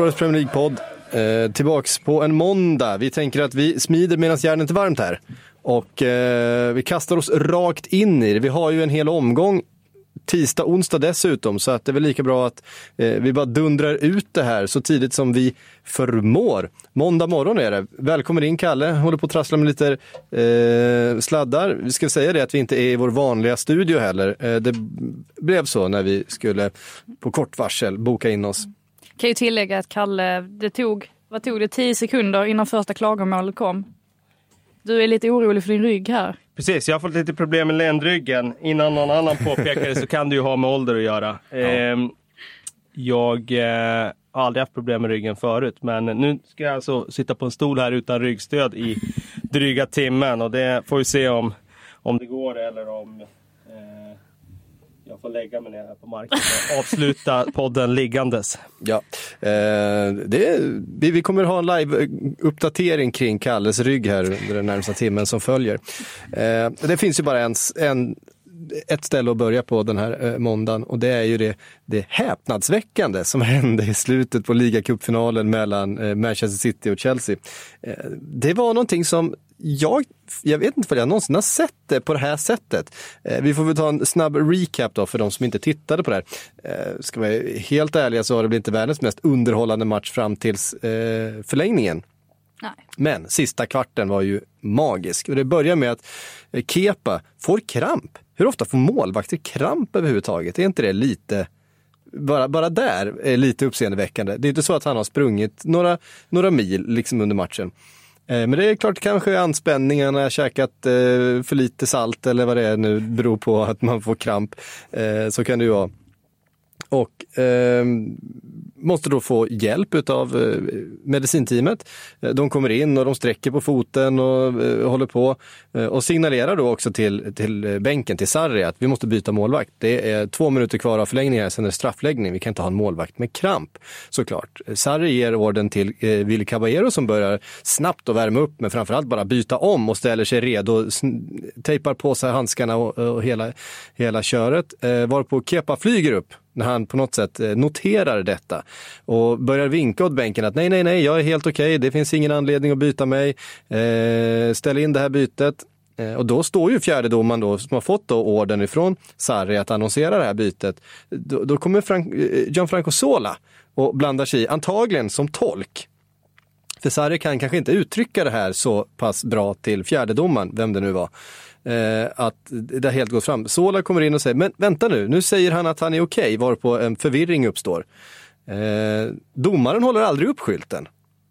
Sportbladets Premier League-podd. Eh, tillbaks på en måndag. Vi tänker att vi smider medan järnet är varmt här. Och eh, vi kastar oss rakt in i det. Vi har ju en hel omgång tisdag, onsdag dessutom, så att det är väl lika bra att eh, vi bara dundrar ut det här så tidigt som vi förmår. Måndag morgon är det. Välkommen in Kalle, håller på att trassla med lite eh, sladdar. Vi ska säga det att vi inte är i vår vanliga studio heller. Eh, det blev så när vi skulle på kort varsel boka in oss. Kan ju tillägga att Kalle, det tog, vad tog det, tio sekunder innan första klagomålet kom. Du är lite orolig för din rygg här. Precis, jag har fått lite problem med ländryggen. Innan någon annan påpekar det så kan det ju ha med ålder att göra. Ja. Eh, jag eh, har aldrig haft problem med ryggen förut, men nu ska jag alltså sitta på en stol här utan ryggstöd i dryga timmen och det får vi se om, om det går eller om jag får lägga mig ner här på marken och avsluta podden liggandes. Ja, eh, det, vi, vi kommer ha en live-uppdatering kring Kalles rygg här under den närmsta timmen som följer. Eh, det finns ju bara en, en ett ställe att börja på den här eh, måndagen och det är ju det, det häpnadsväckande som hände i slutet på ligacupfinalen mellan eh, Manchester City och Chelsea. Eh, det var någonting som jag, jag vet inte om jag någonsin har sett det på det här sättet. Eh, vi får väl ta en snabb recap då för de som inte tittade på det här. Eh, ska vara helt ärliga så har det blivit inte världens mest underhållande match fram tills eh, förlängningen. Nej. Men sista kvarten var ju magisk. Och det börjar med att eh, Kepa får kramp. Hur ofta får målvakter kramp överhuvudtaget? Är inte det lite bara, bara där är lite uppseendeväckande. Det är inte så att han har sprungit några, några mil liksom under matchen. Eh, men det är klart kanske anspänningarna, käkat eh, för lite salt eller vad det är nu beror på att man får kramp. Eh, så kan det ju vara. Och ehm, måste då få hjälp av eh, medicinteamet. Eh, de kommer in och de sträcker på foten och eh, håller på och signalerar då också till, till bänken, till Sarri, att vi måste byta målvakt. Det är två minuter kvar av förlängningen, sen är det straffläggning. Vi kan inte ha en målvakt med kramp såklart. Sarri ger orden till Will Willy Caballero som börjar snabbt att värma upp, men framförallt bara byta om och ställer sig redo, tejpar på sig handskarna och, och hela, hela köret. Varpå Kepa flyger upp när han på något sätt noterar detta och börjar vinka åt bänken att nej, nej, nej, jag är helt okej, okay. det finns ingen anledning att byta mig, eh, ställ in det här bytet. Eh, och då står ju fjärde domaren då, som har fått då orden ifrån Sarri att annonsera det här bytet. Då, då kommer Frank, eh, Gianfranco Sola och blandar sig i, antagligen som tolk. För Sarri kan kanske inte uttrycka det här så pass bra till fjärdedomaren, vem det nu var eh, att det har helt gått fram. Sola kommer in och säger, men vänta nu, nu säger han att han är okej, okay, varpå en förvirring uppstår. Eh, domaren håller aldrig upp skylten.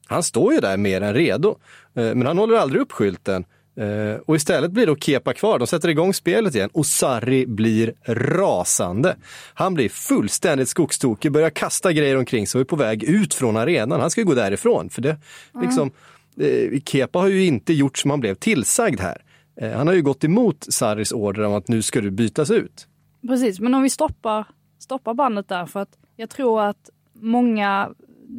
Han står ju där mer än redo, eh, men han håller aldrig upp skylten. Uh, och istället blir då Kepa kvar. De sätter igång spelet igen och Sarri blir rasande. Han blir fullständigt skogstokig, börjar kasta grejer omkring sig och är på väg ut från arenan. Han ska ju gå därifrån. För det, mm. liksom, Kepa har ju inte gjort som han blev tillsagd här. Eh, han har ju gått emot Sarris order om att nu ska du bytas ut. Precis, men om vi stoppar, stoppar bandet där för att jag tror att många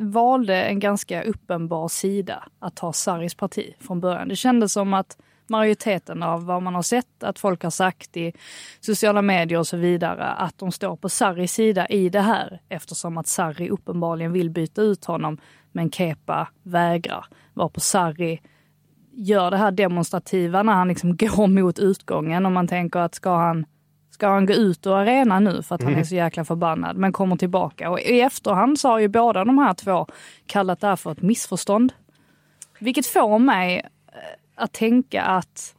valde en ganska uppenbar sida att ta Saris parti från början. Det kändes som att majoriteten av vad man har sett, att folk har sagt i sociala medier och så vidare, att de står på Sarris sida i det här eftersom att Sarri uppenbarligen vill byta ut honom men Kepa vägrar. Var på Sarri gör det här demonstrativa när han liksom går mot utgången och man tänker att ska han, ska han gå ut ur arenan nu för att mm. han är så jäkla förbannad men kommer tillbaka. Och i efterhand så har ju båda de här två kallat det här för ett missförstånd. Vilket får mig eh, att tänka att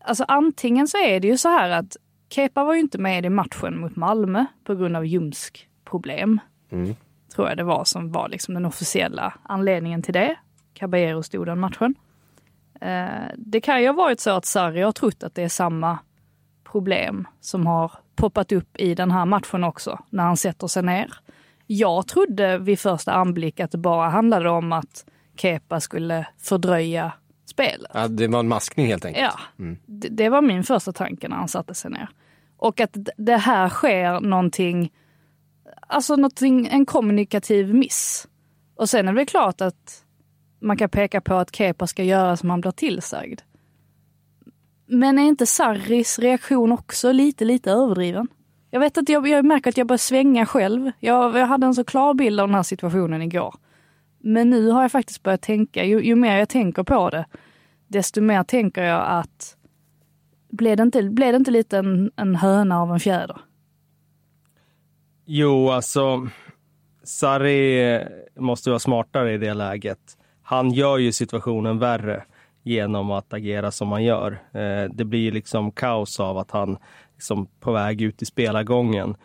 Alltså antingen så är det ju så här att Kepa var ju inte med i matchen mot Malmö på grund av ljumsk problem. Mm. Tror jag det var som var liksom den officiella anledningen till det. Caballero stod den matchen. Eh, det kan ju ha varit så att Sarri har trott att det är samma problem som har poppat upp i den här matchen också, när han sätter sig ner. Jag trodde vid första anblick att det bara handlade om att Kepa skulle fördröja spelet. Ja, det var en maskning helt enkelt. Ja, mm. det, det, var min första tanke när han satte sig ner. Och att det här sker någonting, alltså någonting, en kommunikativ miss. Och sen är det klart att man kan peka på att Kepa ska göra som han blir tillsagd. Men är inte Sarris reaktion också lite, lite överdriven? jag vet att jag, jag märker att jag börjar svänga själv. Jag, jag hade en så klar bild av den här situationen igår. Men nu har jag faktiskt börjat tänka, ju, ju mer jag tänker på det, desto mer tänker jag att blev det inte, blev det inte lite en, en höna av en fjäder? Jo, alltså Sarri måste vara smartare i det läget. Han gör ju situationen värre genom att agera som han gör. Eh, det blir liksom kaos av att han liksom på väg ut i spelargången.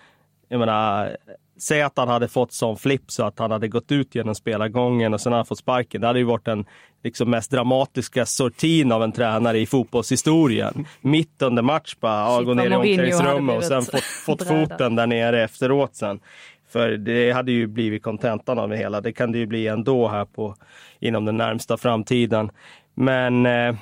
Jag menar, säg att han hade fått sån flipp så att han hade gått ut genom spelargången och sen hade han fått sparken. Det hade ju varit den liksom mest dramatiska sortin av en tränare i fotbollshistorien. Mitt under match bara, ja, gå ner i omklädningsrummet och sen fått, fått foten där nere efteråt sen. För det hade ju blivit kontentan av det hela. Det kan det ju bli ändå här på, inom den närmsta framtiden. Men eh,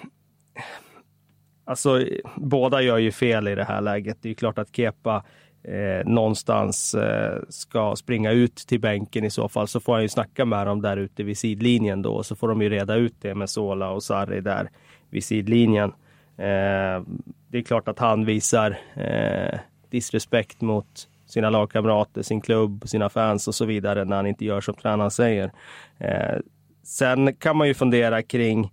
alltså, båda gör ju fel i det här läget. Det är klart att Kepa eh, någonstans eh, ska springa ut till bänken i så fall så får han ju snacka med dem där ute vid sidlinjen då. Så får de ju reda ut det med Sola och Sarri där vid sidlinjen. Eh, det är klart att han visar eh, disrespekt mot sina lagkamrater, sin klubb, sina fans och så vidare när han inte gör som tränaren säger. Eh, sen kan man ju fundera kring eh,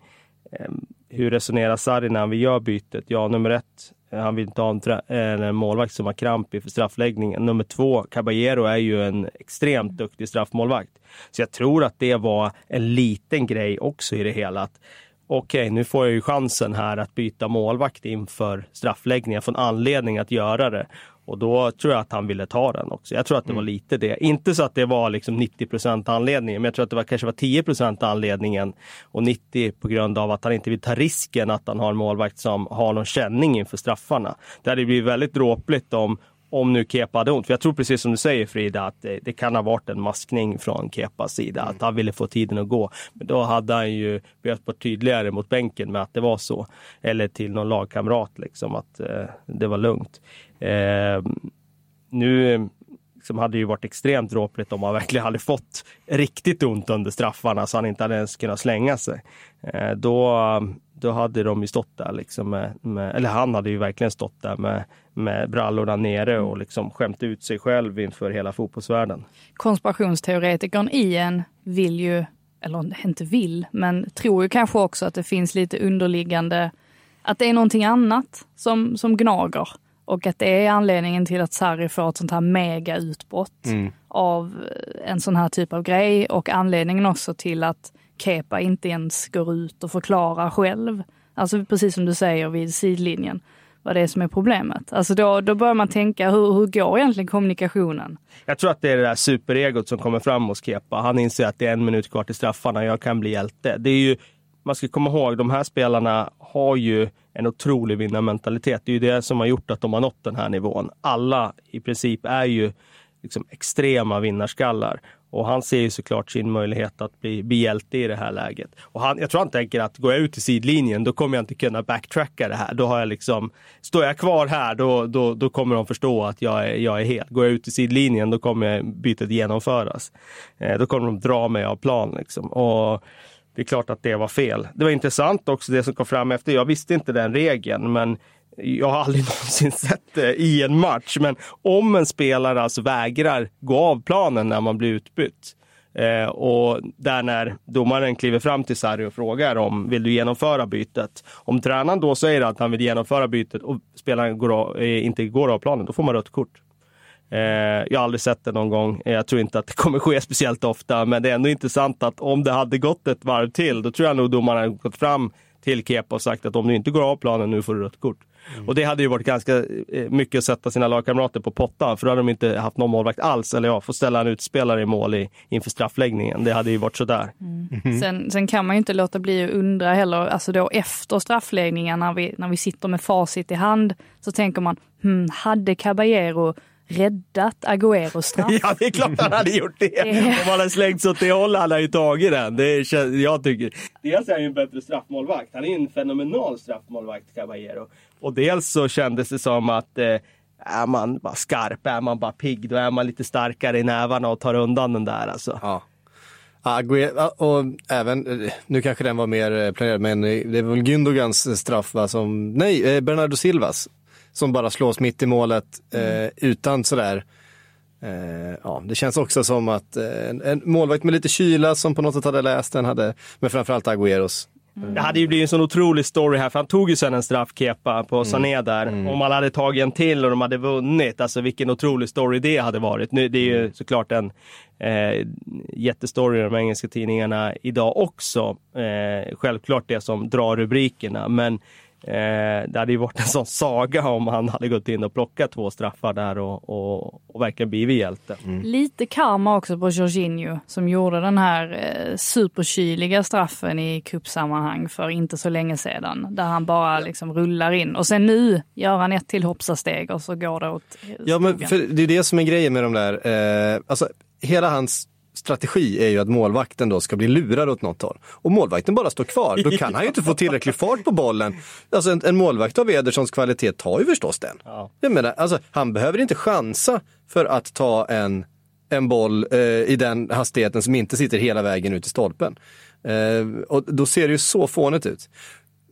Ehm, hur resonerar Sarri när vi gör bytet? Ja, nummer ett, eh, han vill inte ha en, en eh, målvakt som har kramp inför straffläggningen. Nummer två, Caballero är ju en extremt duktig straffmålvakt. Så jag tror att det var en liten grej också i det hela. Att okej, okay, nu får jag ju chansen här att byta målvakt inför straffläggningen. Jag får en anledning att göra det. Och då tror jag att han ville ta den också. Jag tror att det var mm. lite det. Inte så att det var liksom 90 procent anledningen, men jag tror att det var, kanske var 10 procent anledningen och 90 på grund av att han inte vill ta risken att han har en målvakt som har någon känning inför straffarna. Det hade blivit väldigt dråpligt om, om nu Kepa hade ont. För jag tror precis som du säger Frida, att det, det, kan ha varit en maskning från Kepas sida, att han ville få tiden att gå. Men då hade han ju behövt vara tydligare mot bänken med att det var så. Eller till någon lagkamrat, liksom, att eh, det var lugnt. Eh, nu liksom hade det ju varit extremt dråpligt om han verkligen hade fått riktigt ont under straffarna så han inte hade ens kunnat slänga sig. Eh, då, då hade de ju stått där, liksom med, med, eller han hade ju verkligen stått där med, med brallorna nere och liksom skämt ut sig själv inför hela fotbollsvärlden. Konspirationsteoretikern Ian vill ju, eller inte vill, men tror ju kanske också att det finns lite underliggande, att det är någonting annat som, som gnager. Och att det är anledningen till att Sarri får ett sånt här mega utbrott mm. av en sån här typ av grej och anledningen också till att Kepa inte ens går ut och förklarar själv. Alltså precis som du säger vid sidlinjen vad det är som är problemet. Alltså då, då börjar man tänka, hur, hur går egentligen kommunikationen? Jag tror att det är det där superegot som kommer fram hos Kepa. Han inser att det är en minut kvar till straffarna, jag kan bli hjälte. Det är ju, man ska komma ihåg, de här spelarna har ju en otrolig vinnarmentalitet. Det är ju det som har gjort att de har nått den här nivån. Alla i princip är ju liksom extrema vinnarskallar. Och han ser ju såklart sin möjlighet att bli, bli hjälte i det här läget. Och han, jag tror han tänker att går jag ut i sidlinjen då kommer jag inte kunna backtracka det här. Då har jag liksom, står jag kvar här då, då, då kommer de förstå att jag är, jag är hel. Går jag ut i sidlinjen då kommer bytet genomföras. Eh, då kommer de dra mig av plan. Liksom. Och det är klart att det var fel. Det var intressant också det som kom fram efter. Jag visste inte den regeln, men jag har aldrig någonsin sett det i en match. Men om en spelare alltså vägrar gå av planen när man blir utbytt eh, och där när domaren kliver fram till Sarri och frågar om vill du genomföra bytet. Om tränaren då säger att han vill genomföra bytet och spelaren går av, eh, inte går av planen, då får man rött kort. Eh, jag har aldrig sett det någon gång. Jag tror inte att det kommer ske speciellt ofta, men det är ändå intressant att om det hade gått ett varv till, då tror jag nog domarna hade gått fram till Kepa och sagt att om du inte går av planen nu får du rött kort. Mm. Och det hade ju varit ganska eh, mycket att sätta sina lagkamrater på pottan, för då hade de inte haft någon målvakt alls. Eller ja, få ställa en utspelare i mål i, inför straffläggningen. Det hade ju varit sådär. Mm. Mm. Sen, sen kan man ju inte låta bli att undra heller, alltså då efter straffläggningen när vi, när vi sitter med facit i hand, så tänker man, hmm, hade Caballero räddat Agüero straff. Ja, det är klart han hade gjort det. Om han hade slängt sig åt det hållet hade han ju tagit den. Det är, jag tycker. Dels är han ju en bättre straffmålvakt. Han är en fenomenal straffmålvakt, Caballero. Och dels så kändes det som att eh, är man bara skarp, är man bara pigg, då är man lite starkare i nävarna och tar undan den där alltså. Ja. Aguero, och även, eh, nu kanske den var mer eh, planerad, men det var väl Gündogans straff va, som, nej, Bernardo Silvas som bara slås mitt i målet eh, utan sådär Eh, ja, det känns också som att eh, en, målvakt med lite kyla som på något sätt hade läst den, hade, men framförallt Agüeros. Mm. Det hade ju blivit en sån otrolig story här, för han tog ju sen en straffkepa på Sané mm. där. Mm. Om man hade tagit en till och de hade vunnit, alltså vilken otrolig story det hade varit. Nu, det är ju mm. såklart en eh, jättestory i de engelska tidningarna idag också. Eh, självklart det som drar rubrikerna, men Eh, det hade ju varit en sån saga om han hade gått in och plockat två straffar där och, och, och verkligen blivit hjälte. Mm. Lite karma också på Jorginho som gjorde den här eh, superkyliga straffen i kuppsammanhang för inte så länge sedan. Där han bara liksom rullar in och sen nu gör han ett till hoppsasteg och så går det åt Ja men för det är det som är grejen med de där, eh, alltså hela hans strategi är ju att målvakten då ska bli lurad åt något håll. Och målvakten bara står kvar, då kan han ju inte få tillräcklig fart på bollen. Alltså en, en målvakt av Edersons kvalitet tar ju förstås den. Ja. Jag menar, alltså, han behöver inte chansa för att ta en, en boll eh, i den hastigheten som inte sitter hela vägen ut i stolpen. Eh, och då ser det ju så fånigt ut.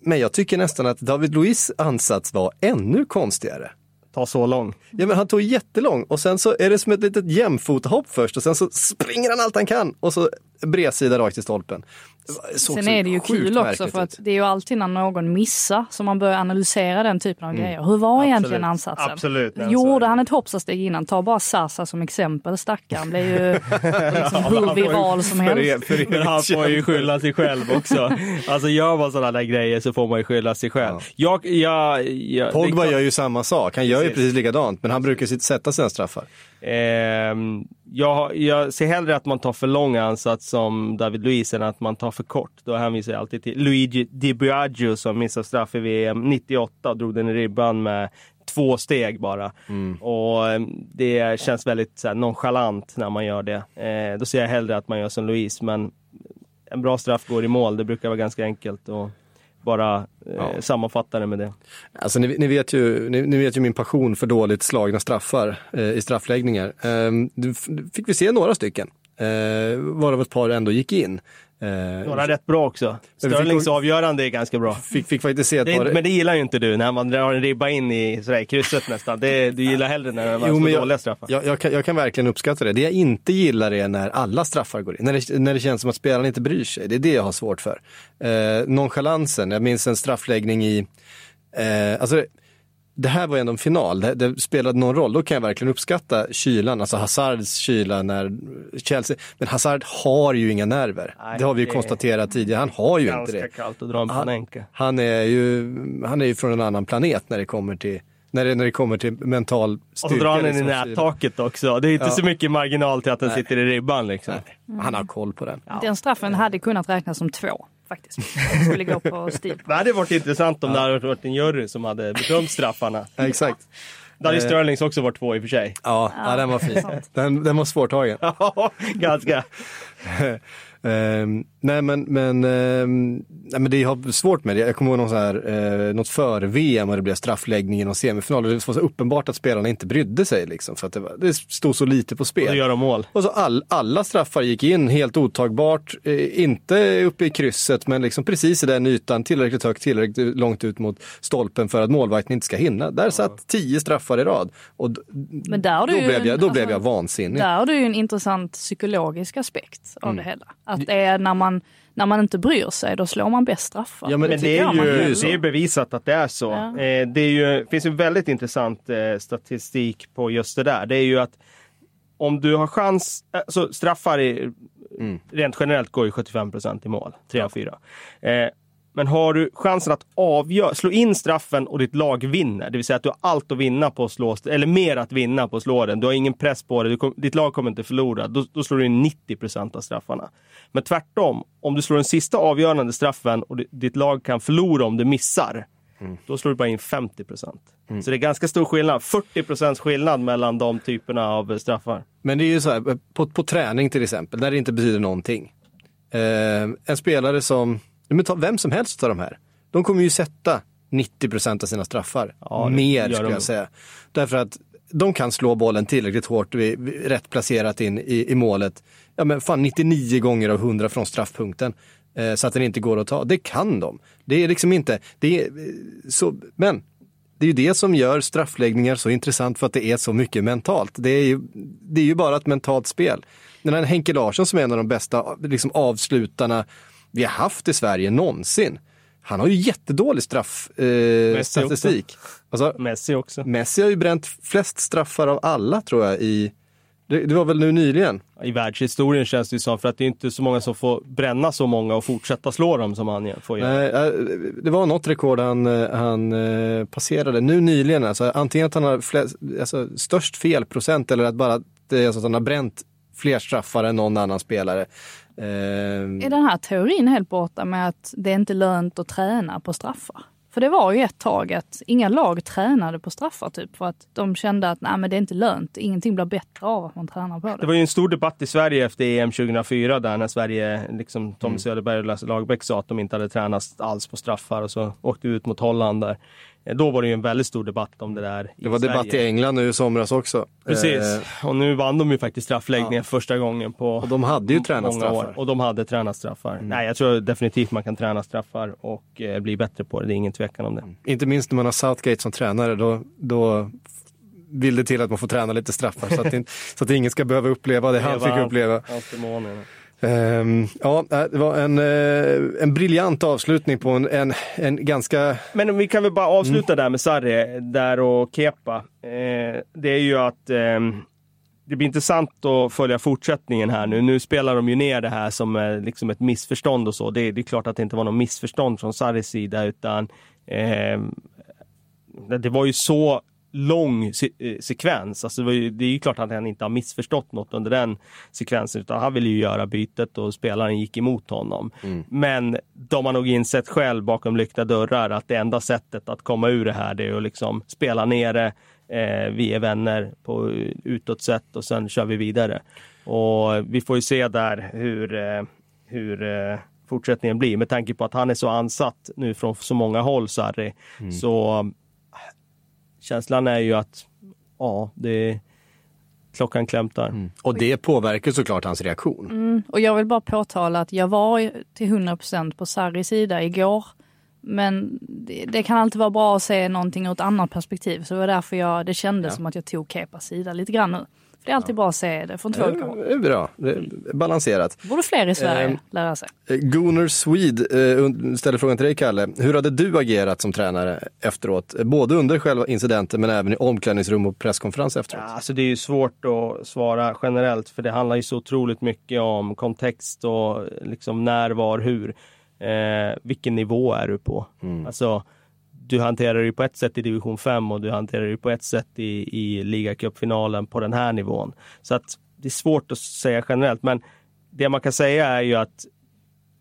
Men jag tycker nästan att David Luiz ansats var ännu konstigare ta så lång. Ja, men han tog jättelång och sen så är det som ett litet jämfothopp först och sen så springer han allt han kan och så bredsida rakt i stolpen. Sen är det ju kul också för att det är ju alltid när någon missar som man börjar analysera den typen av mm. grejer. Hur var Absolut. egentligen ansatsen? Absolut, Gjorde han ett hoppsasteg innan? Ta bara Sasa som exempel. Stackaren blev ju liksom hur viral som helst. För, för han får ju skylla sig själv också. Alltså gör man sådana där grejer så får man ju skylla sig själv. Ja. Jag, jag, jag, Pogba gör ju samma sak. Han gör ju precis likadant men han brukar sätta sina straffar. Eh, jag, jag, ser hellre att man tar för lång ansats som David Luiz än att man tar för kort. Då hänvisar jag alltid till Luigi Di Biagio som missade straff i VM 98 och drog den i ribban med två steg bara. Mm. Och ehm, det känns väldigt så här, nonchalant när man gör det. Eh, då ser jag hellre att man gör som Luis men en bra straff går i mål. Det brukar vara ganska enkelt. Och bara eh, ja. sammanfatta det med det. Alltså, ni, ni, vet ju, ni, ni, vet ju min passion för dåligt slagna straffar eh, i straffläggningar. Eh, fick vi se några stycken, eh, varav ett par ändå gick in. Eh, Några rätt bra också. Sterlings avgörande är ganska bra. Fick, fick faktiskt se ett det, par... Men det gillar ju inte du, när man drar en ribba in i, sådär, krysset nästan. Det, du gillar hellre när man får dåliga straffar. Jag, jag, kan, jag, kan, verkligen uppskatta det. Det jag inte gillar är när alla straffar går in. När det, när det känns som att spelarna inte bryr sig. Det är det jag har svårt för. Eh, nonchalansen, jag minns en straffläggning i... Eh, alltså, det här var ändå en final, det, det, spelade någon roll. Då kan jag verkligen uppskatta kylan, alltså Hazards kyla när Chelsea, men Hazard har ju inga nerver. Nej, det har vi ju konstaterat tidigare, han har ju inte det. Kallt att dra en han, han, är ju, han är ju från en annan planet när det kommer till när det, när det kommer till mental styrka. Och så drar han den i liksom, nättaket också. Det är inte ja. så mycket marginal till att den Nej. sitter i ribban. Liksom. Mm. Han har koll på den. Ja. Den straffen hade kunnat räknas som två faktiskt. skulle gå på stil. Det hade varit intressant om ja. det hade varit en jury som hade bedömt straffarna. Ja, exakt. Där hade Sterlings också varit två i och för sig. Ja, ja, den var fin. Den, den var svårtagen. Ja, ganska. Um, nej men, men, um, nej, men det jag har svårt med det. Jag kommer ihåg någon så här, uh, något före-VM och det blev straffläggning i någon semifinal. Det var så uppenbart att spelarna inte brydde sig liksom, för att det, var, det stod så lite på spel. Och gör de mål. Och så all, alla straffar gick in helt otagbart. Uh, inte uppe i krysset men liksom precis i den ytan, tillräckligt högt, tillräckligt långt ut mot stolpen för att målvakten inte ska hinna. Där satt tio straffar i rad. Och men där har då, blev, en, jag, då alltså, blev jag vansinnig. Där har du ju en intressant psykologisk aspekt av mm. det hela. Att det är när man, när man inte bryr sig, då slår man bäst straffar. Ja, men det, det är ju det är bevisat att det är så. Ja. Eh, det är ju, finns en väldigt intressant eh, statistik på just det där. Det är ju att om du har chans, alltså straffar i, mm. rent generellt går ju 75% i mål, 3 av 4. Eh, men har du chansen att avgöra, slå in straffen och ditt lag vinner, det vill säga att du har allt att vinna på att slå, eller mer att vinna på att slå den. Du har ingen press på dig, ditt lag kommer inte förlora. Då, då slår du in 90 procent av straffarna. Men tvärtom, om du slår den sista avgörande straffen och ditt lag kan förlora om du missar, mm. då slår du bara in 50 procent. Mm. Så det är ganska stor skillnad, 40 procents skillnad mellan de typerna av straffar. Men det är ju så här, på, på träning till exempel, där det inte betyder någonting. Eh, en spelare som men ta vem som helst av de här. De kommer ju sätta 90 procent av sina straffar. Ja, Mer skulle jag säga. Därför att de kan slå bollen tillräckligt hårt, rätt placerat in i, i målet. Ja men fan 99 gånger av 100 från straffpunkten. Eh, så att den inte går att ta. Det kan de. Det är liksom inte, det är, så, men det det är ju det som gör straffläggningar så intressant för att det är så mycket mentalt. Det är ju, det är ju bara ett mentalt spel. Den här Henke Larsson som är en av de bästa liksom, avslutarna vi har haft i Sverige någonsin. Han har ju jättedålig straffstatistik. Eh, alltså, Messi också. Messi har ju bränt flest straffar av alla tror jag i det, det, var väl nu nyligen? I världshistorien känns det ju som, för att det är inte så många som får bränna så många och fortsätta slå dem som han får göra. Nej, äh, det var något rekord han, äh, han äh, passerade nu nyligen. Alltså, antingen att han har flest, alltså, störst felprocent eller att bara det att han har bränt fler straffar än någon annan spelare. Är den här teorin helt borta med att det är inte lönt att träna på straffar? För det var ju ett tag att inga lag tränade på straffar typ för att de kände att nej men det är inte lönt, ingenting blir bättre av att man tränar på det. Det var ju en stor debatt i Sverige efter EM 2004 där när Sverige, liksom Tommy mm. Söderberg och Lasse Lagerbäck sa att de inte hade tränat alls på straffar och så åkte vi ut mot Holland där. Eh, då var det ju en väldigt stor debatt om det där. Det var Sverige. debatt i England nu i somras också. Precis, eh, och nu vann de ju faktiskt straffläggningen ja. första gången på Och de hade ju tränat straffar. År. Och de hade tränat straffar. Mm. Nej, jag tror definitivt man kan träna straffar och eh, bli bättre på det. Det är ingen tvekan om det. Mm. Inte minst när man har Southgate som tränare, då, då vill det till att man får träna lite straffar så att, det, så att ingen ska behöva uppleva det han fick uppleva. Um, ja, det var en, uh, en briljant avslutning på en, en, en, ganska... Men vi kan väl bara avsluta mm. där med Sarri, där och Kepa. Uh, det är ju att uh, det blir intressant att följa fortsättningen här nu. Nu spelar de ju ner det här som liksom ett missförstånd och så. Det, det, är klart att det inte var något missförstånd från Sarris sida utan ehm, det var ju så lång se eh, sekvens. Alltså det, ju, det, är ju klart att han inte har missförstått något under den sekvensen utan han ville ju göra bytet och spelaren gick emot honom. Mm. Men de har nog insett själv bakom lyckta dörrar att det enda sättet att komma ur det här det är att liksom spela ner det. Eh, vi är vänner på utåt sätt och sen kör vi vidare. Och vi får ju se där hur, eh, hur eh, fortsättningen blir med tanke på att han är så ansatt nu från så många håll, Sarri. Mm. Så känslan är ju att ja, det klockan klämtar. Mm. Och det påverkar såklart hans reaktion. Mm. Och jag vill bara påtala att jag var till 100% på Sarris sida igår. Men det, det, kan alltid vara bra att se någonting ur ett annat perspektiv. Så det var därför jag, det kändes ja. som att jag tog Kepas sida lite grann nu. Det är alltid ja. bra att se det från två olika håll. Det är bra, det är balanserat. Borde fler i Sverige eh, lära sig. Eh, Gunnar Swede eh, ställer frågan till dig Kalle. Hur hade du agerat som tränare efteråt? Både under själva incidenten men även i omklädningsrum och presskonferens efteråt. Ja, alltså det är ju svårt att svara generellt för det handlar ju så otroligt mycket om kontext och liksom när, var, hur. Eh, vilken nivå är du på? Mm. Alltså, du hanterar det på ett sätt i division 5 och du hanterar det på ett sätt i, i ligacupfinalen på den här nivån. Så att det är svårt att säga generellt, men det man kan säga är ju att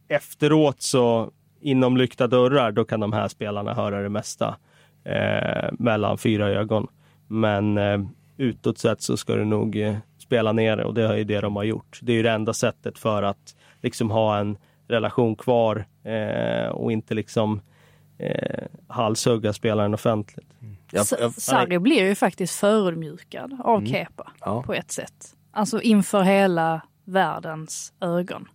efteråt så inom lyckta dörrar, då kan de här spelarna höra det mesta eh, mellan fyra ögon. Men eh, utåt sett så ska du nog eh, spela ner det och det är ju det de har gjort. Det är ju det enda sättet för att liksom ha en relation kvar eh, och inte liksom eh, halshugga spelaren offentligt. Mm. Jag, Sarri blir ju faktiskt förödmjukad av mm. Kepa ja. på ett sätt. Alltså inför hela världens ögon.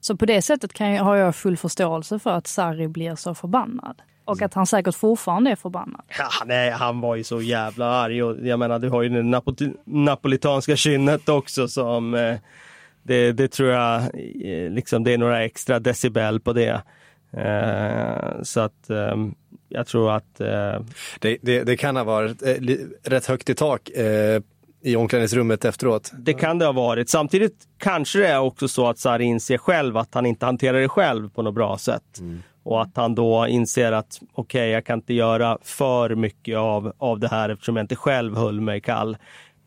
Så på det sättet kan jag, har jag full förståelse för att Sarri blir så förbannad. Och att han säkert fortfarande är förbannad. Ja, nej, han var ju så jävla arg. Och jag menar, du har ju det napol napolitanska kynnet också som... Eh, det, det, tror jag, eh, liksom, det är några extra decibel på det. Eh, så att eh, jag tror att... Eh... Det, det, det, kan ha varit eh, rätt högt i tak eh, i omklädningsrummet efteråt. Det kan det ha varit. Samtidigt kanske det är också så att Sarri inser själv att han inte hanterar det själv på något bra sätt. Mm. Och att han då inser att okej, okay, jag kan inte göra för mycket av, av det här eftersom jag inte själv höll mig kall.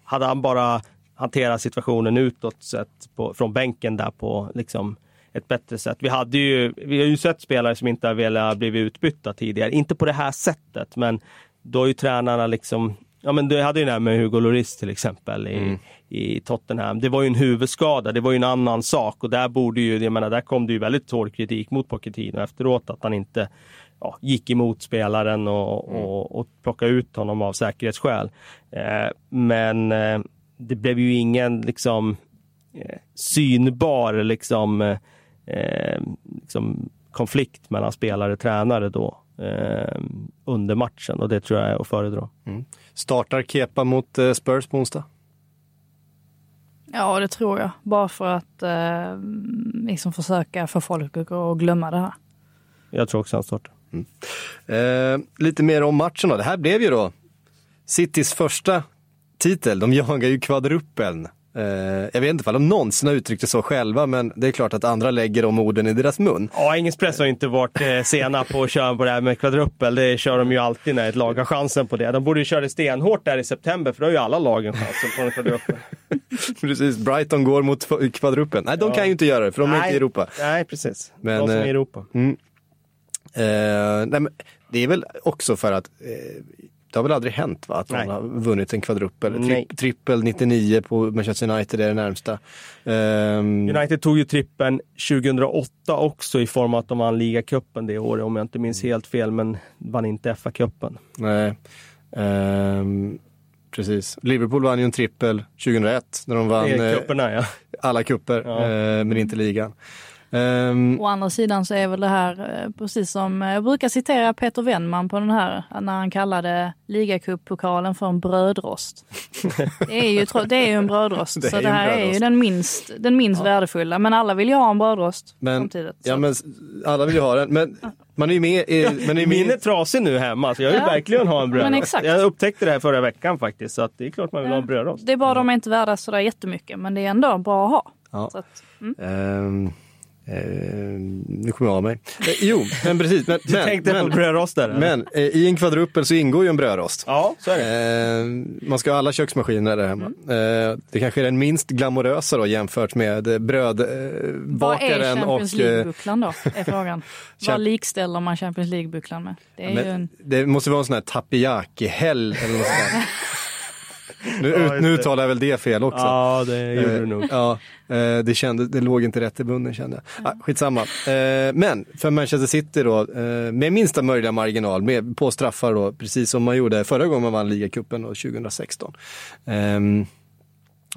Hade han bara hanterat situationen utåt sett på, från bänken där på liksom ett bättre sätt. Vi, hade ju, vi har ju sett spelare som inte har velat bli utbytta tidigare. Inte på det här sättet, men då har ju tränarna liksom Ja men du hade ju det här med Hugo Lloris till exempel i, mm. i Tottenham. Det var ju en huvudskada, det var ju en annan sak och där borde ju, jag menar där kom det ju väldigt hård kritik mot Pochettino efteråt att han inte ja, gick emot spelaren och, mm. och, och plockade ut honom av säkerhetsskäl. Eh, men eh, det blev ju ingen liksom eh, synbar liksom eh, liksom konflikt mellan spelare och tränare då. eh, under matchen och det tror jag är att föredra. Mm. Startar Kepa mot eh, Spurs på onsdag? Ja, det tror jag. Bara för att eh, liksom försöka få folk att glömma det här. Jag tror också han startar. Mm. Eh, lite mer om matchen då. Det här blev ju då Citys första titel. De jagar ju kvadruppeln. Eh, jag vet inte om de någonsin har uttryckt det så själva, men det är klart att andra lägger de orden i deras mun. Ja, Engelsk press har inte varit eh, sena på att köra på det här med kvadruppel. Det kör de ju alltid när ett lag har chansen på det. De borde ju köra det stenhårt där i september, för då har ju alla lagen chansen på en kvadruppel. precis, Brighton går mot kvadruppeln. Nej, de ja. kan ju inte göra det, för de nej, är inte i Europa. Nej, precis. Men, de som är i Europa. Mm. Eh, nej, men det är väl också för att eh, det har väl aldrig hänt va? att någon har vunnit en kvadruppel. Tri trippel 99 på Manchester United är det närmsta. Um... United tog ju trippeln 2008 också i form av att de vann ligacupen det året om jag inte minns helt fel men vann inte FA-cupen. Nej. Um... Precis. Liverpool vann ju en trippel 2001 när de vann eh, ja. alla kupper ja. eh, men inte ligan. Um, Å andra sidan så är väl det här eh, precis som, eh, jag brukar citera Peter Wennman på den här, när han kallade ligacuppokalen för en brödrost. det, är ju, det är ju en brödrost, det så det här är ju den minst, den minst ja. värdefulla. Men alla vill ju ha en brödrost men, samtidigt. Så. Ja, men alla vill ju ha den. Men man är ju med i... Men är Min är trasig nu hemma, så jag vill ja. verkligen ha en brödrost. Jag upptäckte det här förra veckan faktiskt, så det är klart man vill ja. ha en brödrost. Det är bara de är inte värda sådär jättemycket, men det är ändå bra att ha. Ja. Att, mm. um. Eh, nu kommer jag av mig. Eh, jo, men precis. Men, du men, tänkte men, på brödrost där? Men eh, i en kvadruppel så ingår ju en brödrost. Ja, så är det. Eh, man ska ha alla köksmaskiner där hemma. Mm. Eh, det kanske är den minst glamorösa då jämfört med brödbakaren och... Vad är Champions League-bucklan då? Är frågan. Vad likställer man Champions League-bucklan med? Det, är ja, en... det måste vara en sån här tapiyaki-häll eller något sånt nu, ja, nu uttalar jag väl det fel också. Ja, det gjorde du nog. Ja, eh, det, kände, det låg inte rätt i munnen kände jag. Ah, skitsamma. Eh, men för Manchester City då, eh, med minsta möjliga marginal, med, på straffar då, precis som man gjorde förra gången man vann ligacupen 2016. Ehm,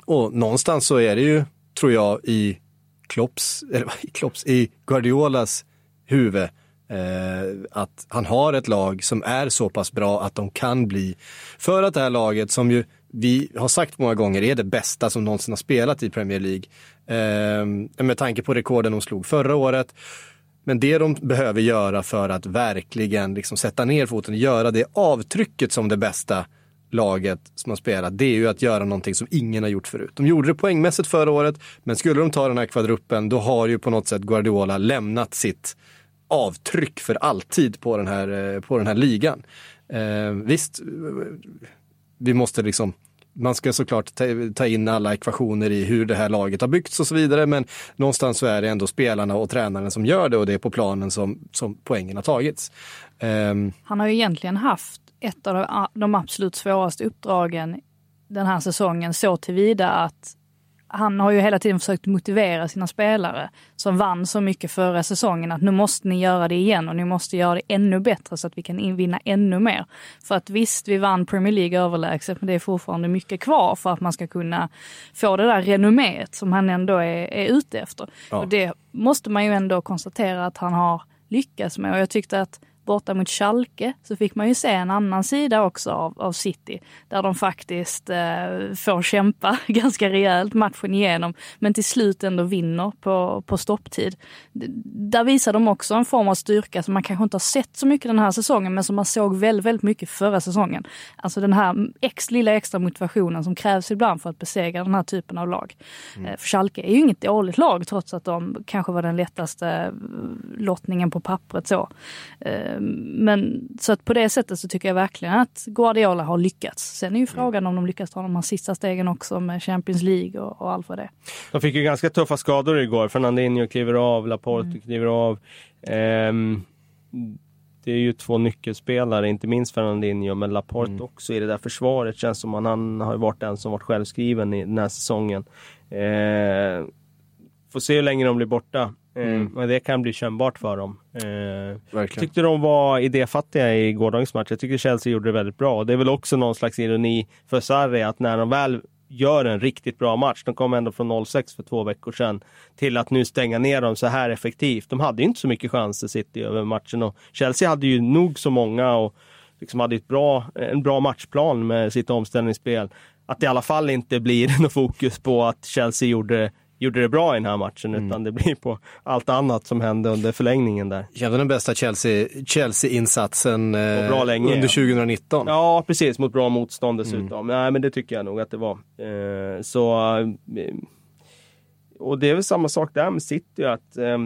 och någonstans så är det ju, tror jag, i Klopps, eller i Klopps, i Guardiolas huvud Eh, att han har ett lag som är så pass bra att de kan bli, för att det här laget som ju vi har sagt många gånger är det bästa som någonsin har spelat i Premier League. Eh, med tanke på rekorden de slog förra året. Men det de behöver göra för att verkligen liksom sätta ner foten, och göra det avtrycket som det bästa laget som har spelat, det är ju att göra någonting som ingen har gjort förut. De gjorde det poängmässigt förra året, men skulle de ta den här kvadruppen, då har ju på något sätt Guardiola lämnat sitt avtryck för alltid på den här, eh, på den här ligan. Eh, visst, vi måste liksom man ska såklart ta, ta, in alla ekvationer i hur det här laget har byggts och så vidare, men någonstans så är det ändå spelarna och tränaren som gör det och det är på planen som, som poängen har tagits. Um... Han har ju egentligen haft ett av de absolut svåraste uppdragen den här säsongen så tillvida att han har ju hela tiden försökt motivera sina spelare som vann så mycket förra säsongen att nu måste ni göra det igen och ni måste göra det ännu bättre så att vi kan vinna ännu mer. För att visst, vi vann Premier League överlägset men det är fortfarande mycket kvar för att man ska kunna få det där renomméet som han ändå är, är ute efter. Ja. Och det måste man ju ändå konstatera att han har lyckats med och jag tyckte att borta mot Schalke så fick man ju se en annan sida också av, av City. Där de faktiskt eh, får kämpa ganska rejält matchen igenom men till slut ändå vinner på, på stopptid. Där visar de också en form av styrka som man kanske inte har sett så mycket den här säsongen men som man såg väldigt, väldigt mycket förra säsongen. Alltså den här ex, lilla extra motivationen som krävs ibland för att besegra den här typen av lag. Mm. Eh, för Schalke är ju inget dåligt lag trots att de kanske var den lättaste eh, lottningen på pappret så. Eh, men så att på det sättet så tycker jag verkligen att Guardiola har lyckats. Sen är ju frågan om de lyckas ta de här sista stegen också med Champions League och, och allt vad det. De fick ju ganska tuffa skador igår. Fernandinho kliver av, Laporte mm. kliver av. Um, det är ju två nyckelspelare, inte minst Fernandinho, men Laporte mm. också i det där försvaret. Känns som att han har varit den som varit självskriven i den här säsongen. Eh, får se hur länge de blir borta. Eh, mm. Men det kan bli kännbart för dem. Eh, tyckte de var idéfattiga i gårdagens match. Jag tycker Chelsea gjorde det väldigt bra. Det är väl också någon slags ironi för Sarri att när de väl gör en riktigt bra match. De kom ändå från 0-6 för två veckor sedan till att nu stänga ner dem så här effektivt. De hade ju inte så mycket chanser City över matchen och Chelsea hade ju nog så många och liksom hade ett bra, en bra matchplan med sitt omställningsspel. Att det i alla fall inte blir något fokus på att Chelsea gjorde gjorde det bra i den här matchen, mm. utan det blir på allt annat som hände under förlängningen där. Kände den bästa Chelsea-insatsen eh, under 2019. Ja, precis, mot bra motstånd dessutom. Mm. Nej, men det tycker jag nog att det var. Eh, så, eh, och det är väl samma sak där med City, att eh,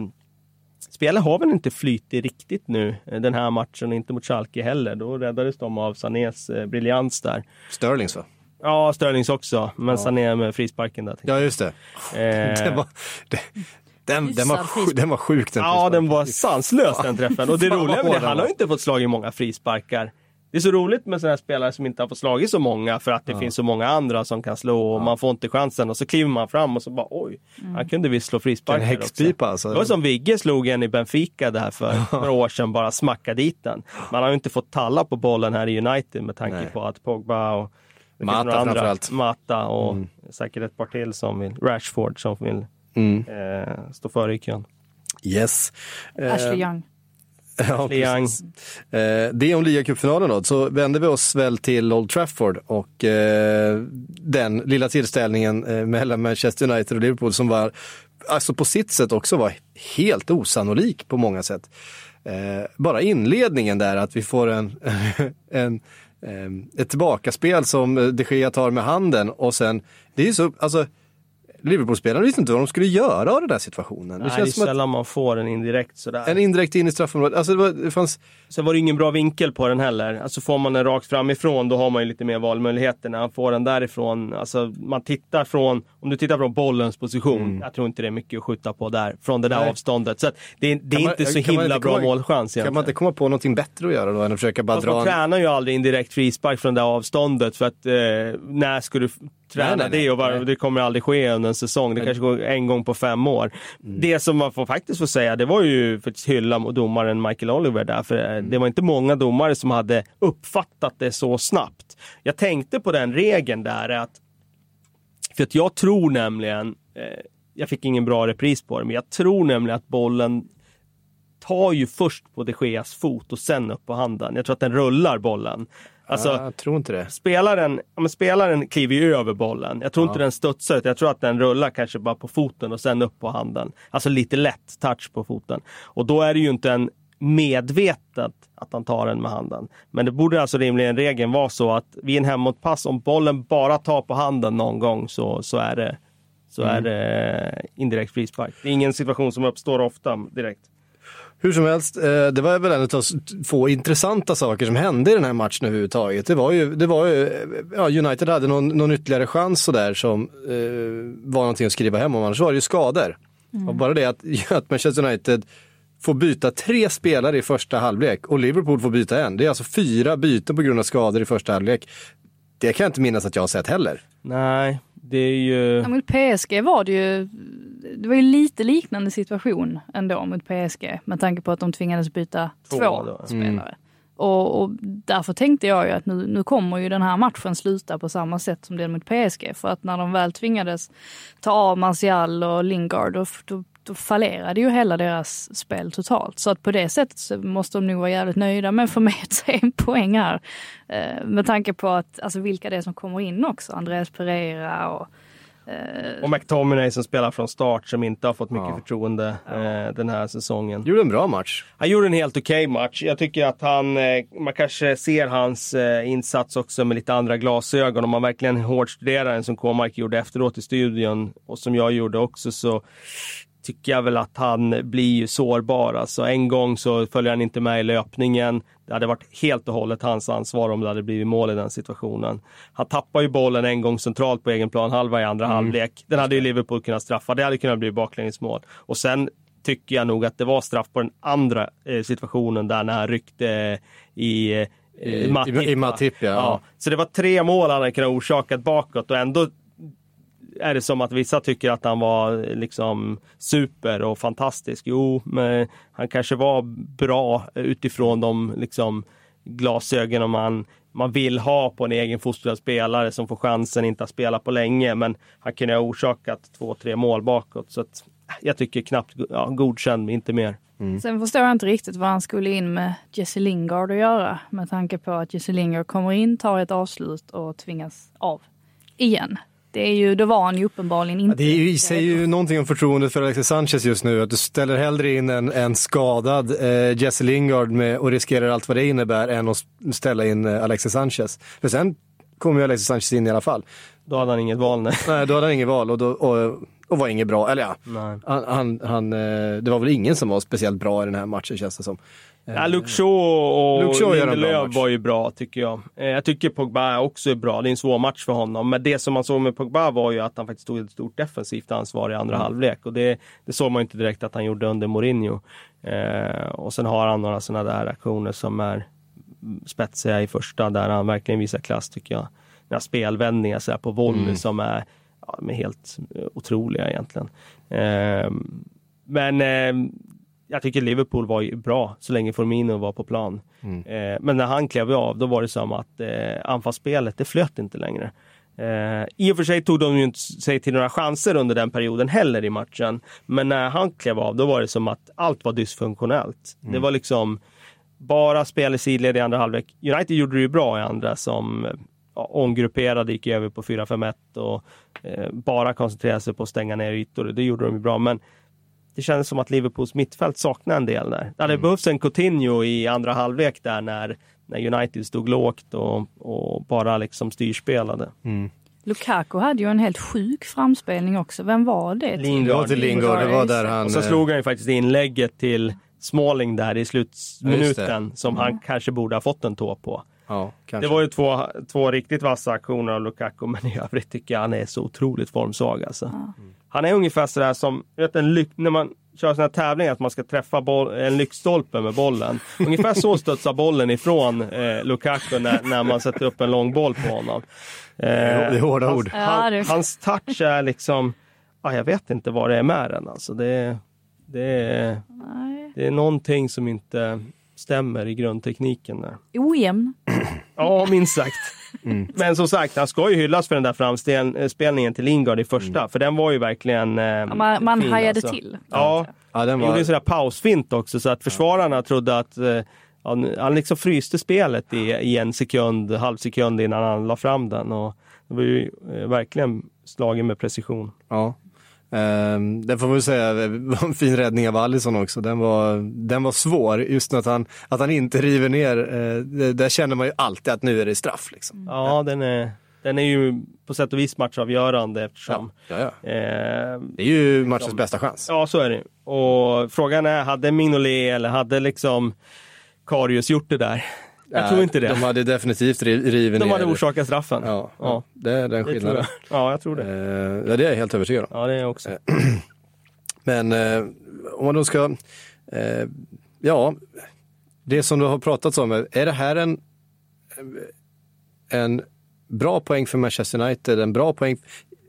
Spelet har väl inte flytit riktigt nu eh, den här matchen, inte mot Schalke heller. Då räddades de av Sanés eh, briljans där. Sterlings va? Ja, Sterlings också, men ja. Sané med frisparken där. Ja, just det. Eh... den, var, det, den, den, var, den var sjuk den Ja, den var sanslös den träffen. Och det roliga med det, han har ju inte fått slag i många frisparkar. Det är så roligt med sådana här spelare som inte har fått slagit så många för att det ja. finns så många andra som kan slå och ja. man får inte chansen och så kliver man fram och så bara oj, mm. han kunde visst slå frisparkar en häxpipa alltså. Det var som Vigge slog en i Benfica där för några år sedan, bara smacka dit den. Man har ju inte fått talla på bollen här i United med tanke Nej. på att Pogba och Mata framförallt. Mata och mm. säkert ett par till som vill, Rashford som vill mm. eh, stå före i kön. Yes. Ashley eh, Young. Ja, precis. Eh, det om ligacupfinalen då, så vänder vi oss väl till Old Trafford och eh, den lilla tillställningen eh, mellan Manchester United och Liverpool som var, alltså på sitt sätt också var helt osannolik på många sätt. Bara inledningen där, att vi får en, en Ehm, ett tillbakaspel som eh, de Gea tar med handen och sen, det är så, alltså Liverpool-spelarna visste inte vad de skulle göra av den där situationen. Nej, det, känns det är sällan att, man får en indirekt sådär. En indirekt in i straffområdet. Alltså det, var, det fanns... Sen var det ingen bra vinkel på den heller. Alltså får man den rakt framifrån då har man ju lite mer valmöjligheter. När man får den därifrån, alltså man tittar från, om du tittar från bollens position, mm. jag tror inte det är mycket att skjuta på där, från det där Nej. avståndet. Så det, det är man, inte så himla inte bra komma, målchans egentligen. Kan man inte komma på någonting bättre att göra då än att försöka bara Fast dra? Man tränar ju aldrig indirekt frispark från det avståndet för att eh, när ska du träna nej, nej, det och var, det kommer aldrig ske under en säsong. Det kanske går en gång på fem år. Mm. Det som man får faktiskt får säga, det var ju för att hylla domaren Michael Oliver där, för mm. det var inte många domare som hade uppfattat det så snabbt. Jag tänkte på den regeln där att, för att jag tror nämligen, eh, jag fick ingen bra repris på det, men jag tror nämligen att bollen tar ju först på de Geas fot och sen upp på handen. Jag tror att den rullar bollen. Alltså, jag tror inte det. Spelaren, ja, spelaren kliver ju över bollen. Jag tror ja. inte den studsar ut. Jag tror att den rullar kanske bara på foten och sen upp på handen. Alltså lite lätt touch på foten. Och då är det ju inte en medvetet att han tar den med handen. Men det borde alltså rimligen regeln vara så att vid en hemåtpass, om bollen bara tar på handen någon gång så, så är det så mm. är det indirekt frispark. Det är ingen situation som uppstår ofta direkt. Hur som helst, eh, det var väl en av få intressanta saker som hände i den här matchen överhuvudtaget. Det var ju, det var ju ja, United hade någon, någon ytterligare chans sådär som eh, var någonting att skriva hem om, annars var det ju skador. Mm. Och bara det att, att Manchester United får byta tre spelare i första halvlek och Liverpool får byta en. Det är alltså fyra byten på grund av skador i första halvlek. Det kan jag inte minnas att jag har sett heller. Nej, det är ju... Ja, mot PSG var det ju, det var ju lite liknande situation ändå mot PSG med tanke på att de tvingades byta två, två spelare. Mm. Och, och, därför tänkte jag ju att nu, nu kommer ju den här matchen sluta på samma sätt som den mot PSG. För att när de väl tvingades ta av Martial och Lingard, då, då, då fallerade ju hela deras spel totalt. Så att på det sättet så måste de nog vara jävligt nöjda med att få med sig en poäng här. Eh, med tanke på att, alltså vilka det är som kommer in också. Andreas Pereira och Eh, och McTominay som spelar från start som inte har fått mycket ja. förtroende eh, den här säsongen. Gjorde en bra match. Han gjorde en helt okej okay match. Jag tycker att han, eh, man kanske ser hans eh, insats också med lite andra glasögon. Om man verkligen hårdstuderar den som K-Mark gjorde efteråt i studion och som jag gjorde också så tycker jag väl att han blir sårbar. Alltså en gång så följer han inte med i löpningen. Det hade varit helt och hållet hans ansvar om det hade blivit mål i den situationen. Han tappar ju bollen en gång centralt på egen plan, halva i andra mm. halvlek. Den hade ju Liverpool kunnat straffa. Det hade kunnat bli baklängesmål. Och sen tycker jag nog att det var straff på den andra eh, situationen där när han ryckte i eh, i, Matip, i, i Matip ja. ja. Så det var tre mål han hade kunnat orsakat bakåt och ändå är det som att vissa tycker att han var liksom super och fantastisk. Jo, men han kanske var bra utifrån de liksom glasögonen man, man vill ha på en egen fostrad spelare som får chansen, inte att spela på länge. Men han kunde ha orsakat två, tre mål bakåt. Så att, jag tycker knappt ja, godkänd, inte mer. Mm. Sen förstår jag inte riktigt vad han skulle in med Jesse Lingard att göra. Med tanke på att Jesse Lingard kommer in, tar ett avslut och tvingas av igen. Det är ju, då var han ju uppenbarligen inte... Ja, det säger ju någonting om förtroendet för Alexis Sanchez just nu. Att du ställer hellre in en, en skadad eh, Jesse Lingard med, och riskerar allt vad det innebär än att ställa in eh, Alexis Sanchez. För sen kommer ju Alexis Sanchez in i alla fall. Då hade han inget val. Nej, nej då hade han inget val och, då, och, och var inget bra. Eller ja, han, han, han, eh, det var väl ingen som var speciellt bra i den här matchen känns det som. Ja, Luke Shaw och Lindelöf var ju bra tycker jag. Eh, jag tycker Pogba också är bra. Det är en svår match för honom. Men det som man såg med Pogba var ju att han faktiskt tog ett stort defensivt ansvar i andra mm. halvlek. Och det, det såg man inte direkt att han gjorde under Mourinho. Eh, och sen har han några sådana där aktioner som är spetsiga i första, där han verkligen visar klass tycker jag. Några spelvändningar så på volley mm. som är ja, helt otroliga egentligen. Eh, men eh, jag tycker Liverpool var bra så länge Firmino var på plan. Mm. Eh, men när han klev av, då var det som att eh, anfallsspelet, det flöt inte längre. Eh, I och för sig tog de ju inte sig till några chanser under den perioden heller i matchen. Men när han klev av, då var det som att allt var dysfunktionellt. Mm. Det var liksom bara spel i sidled i andra halvlek. United gjorde det ju bra i andra som ja, omgrupperade, gick över på 4-5-1 och eh, bara koncentrerade sig på att stänga ner ytor. Det gjorde de ju bra. Men det kändes som att Liverpools mittfält saknade en del där. Det hade mm. behövts en Coutinho i andra halvlek där när, när United stod lågt och, och bara liksom styrspelade. Mm. Lukaku hade ju en helt sjuk framspelning också. Vem var det? Lingard. till Lingard. Det var där han... Och så slog han ju faktiskt inlägget till Smalling där i slutminuten som han mm. kanske borde ha fått en tå på. Ja, det var ju två, två riktigt vassa aktioner av Lukaku men i övrigt tycker jag han är så otroligt formsvag alltså. Mm. Han är ungefär sådär som, vet, en lyck, när man kör sådana här tävlingar att man ska träffa boll, en lyktstolpe med bollen. Ungefär så studsar bollen ifrån eh, Lukaku när, när man sätter upp en lång boll på honom. Eh, det är hårda hans, ord. Han, hans touch är liksom, ah, jag vet inte vad det är med den alltså. Det, det, är, det är någonting som inte stämmer i grundtekniken. Där. Ojämn. ja, minst sagt. Mm. Men som sagt, han ska ju hyllas för den där framspelningen till Lingard i första, mm. för den var ju verkligen eh, ja, Man, man fin, hajade alltså. till. Ja, ja den var... gjorde en sån där pausfint också, så att försvararna trodde att eh, han liksom fryste spelet i, i en sekund, halv sekund innan han la fram den. Och det var ju eh, verkligen slagen med precision. Ja. Um, det får man väl säga var en fin räddning av Alisson också. Den var, den var svår, just att han, att han inte river ner. Uh, det, där känner man ju alltid att nu är det straff. Liksom. Ja, ja, den är, den är ju på sätt och vis matchavgörande eftersom... Ja, ja, ja. Eh, det är ju matchens de, bästa chans. Ja, så är det. Och frågan är, hade Mignolet eller hade liksom Karius gjort det där? Jag tror inte det. De hade definitivt rivit ner. De hade orsakat straffen. Ja, ja. det är den skillnaden. Ja, jag tror det. Eh, ja, det är jag helt övertygad om. Ja, det är jag också. Eh, men eh, om man då ska, eh, ja, det som du har pratat om, är det här en, en bra poäng för Manchester United, en bra poäng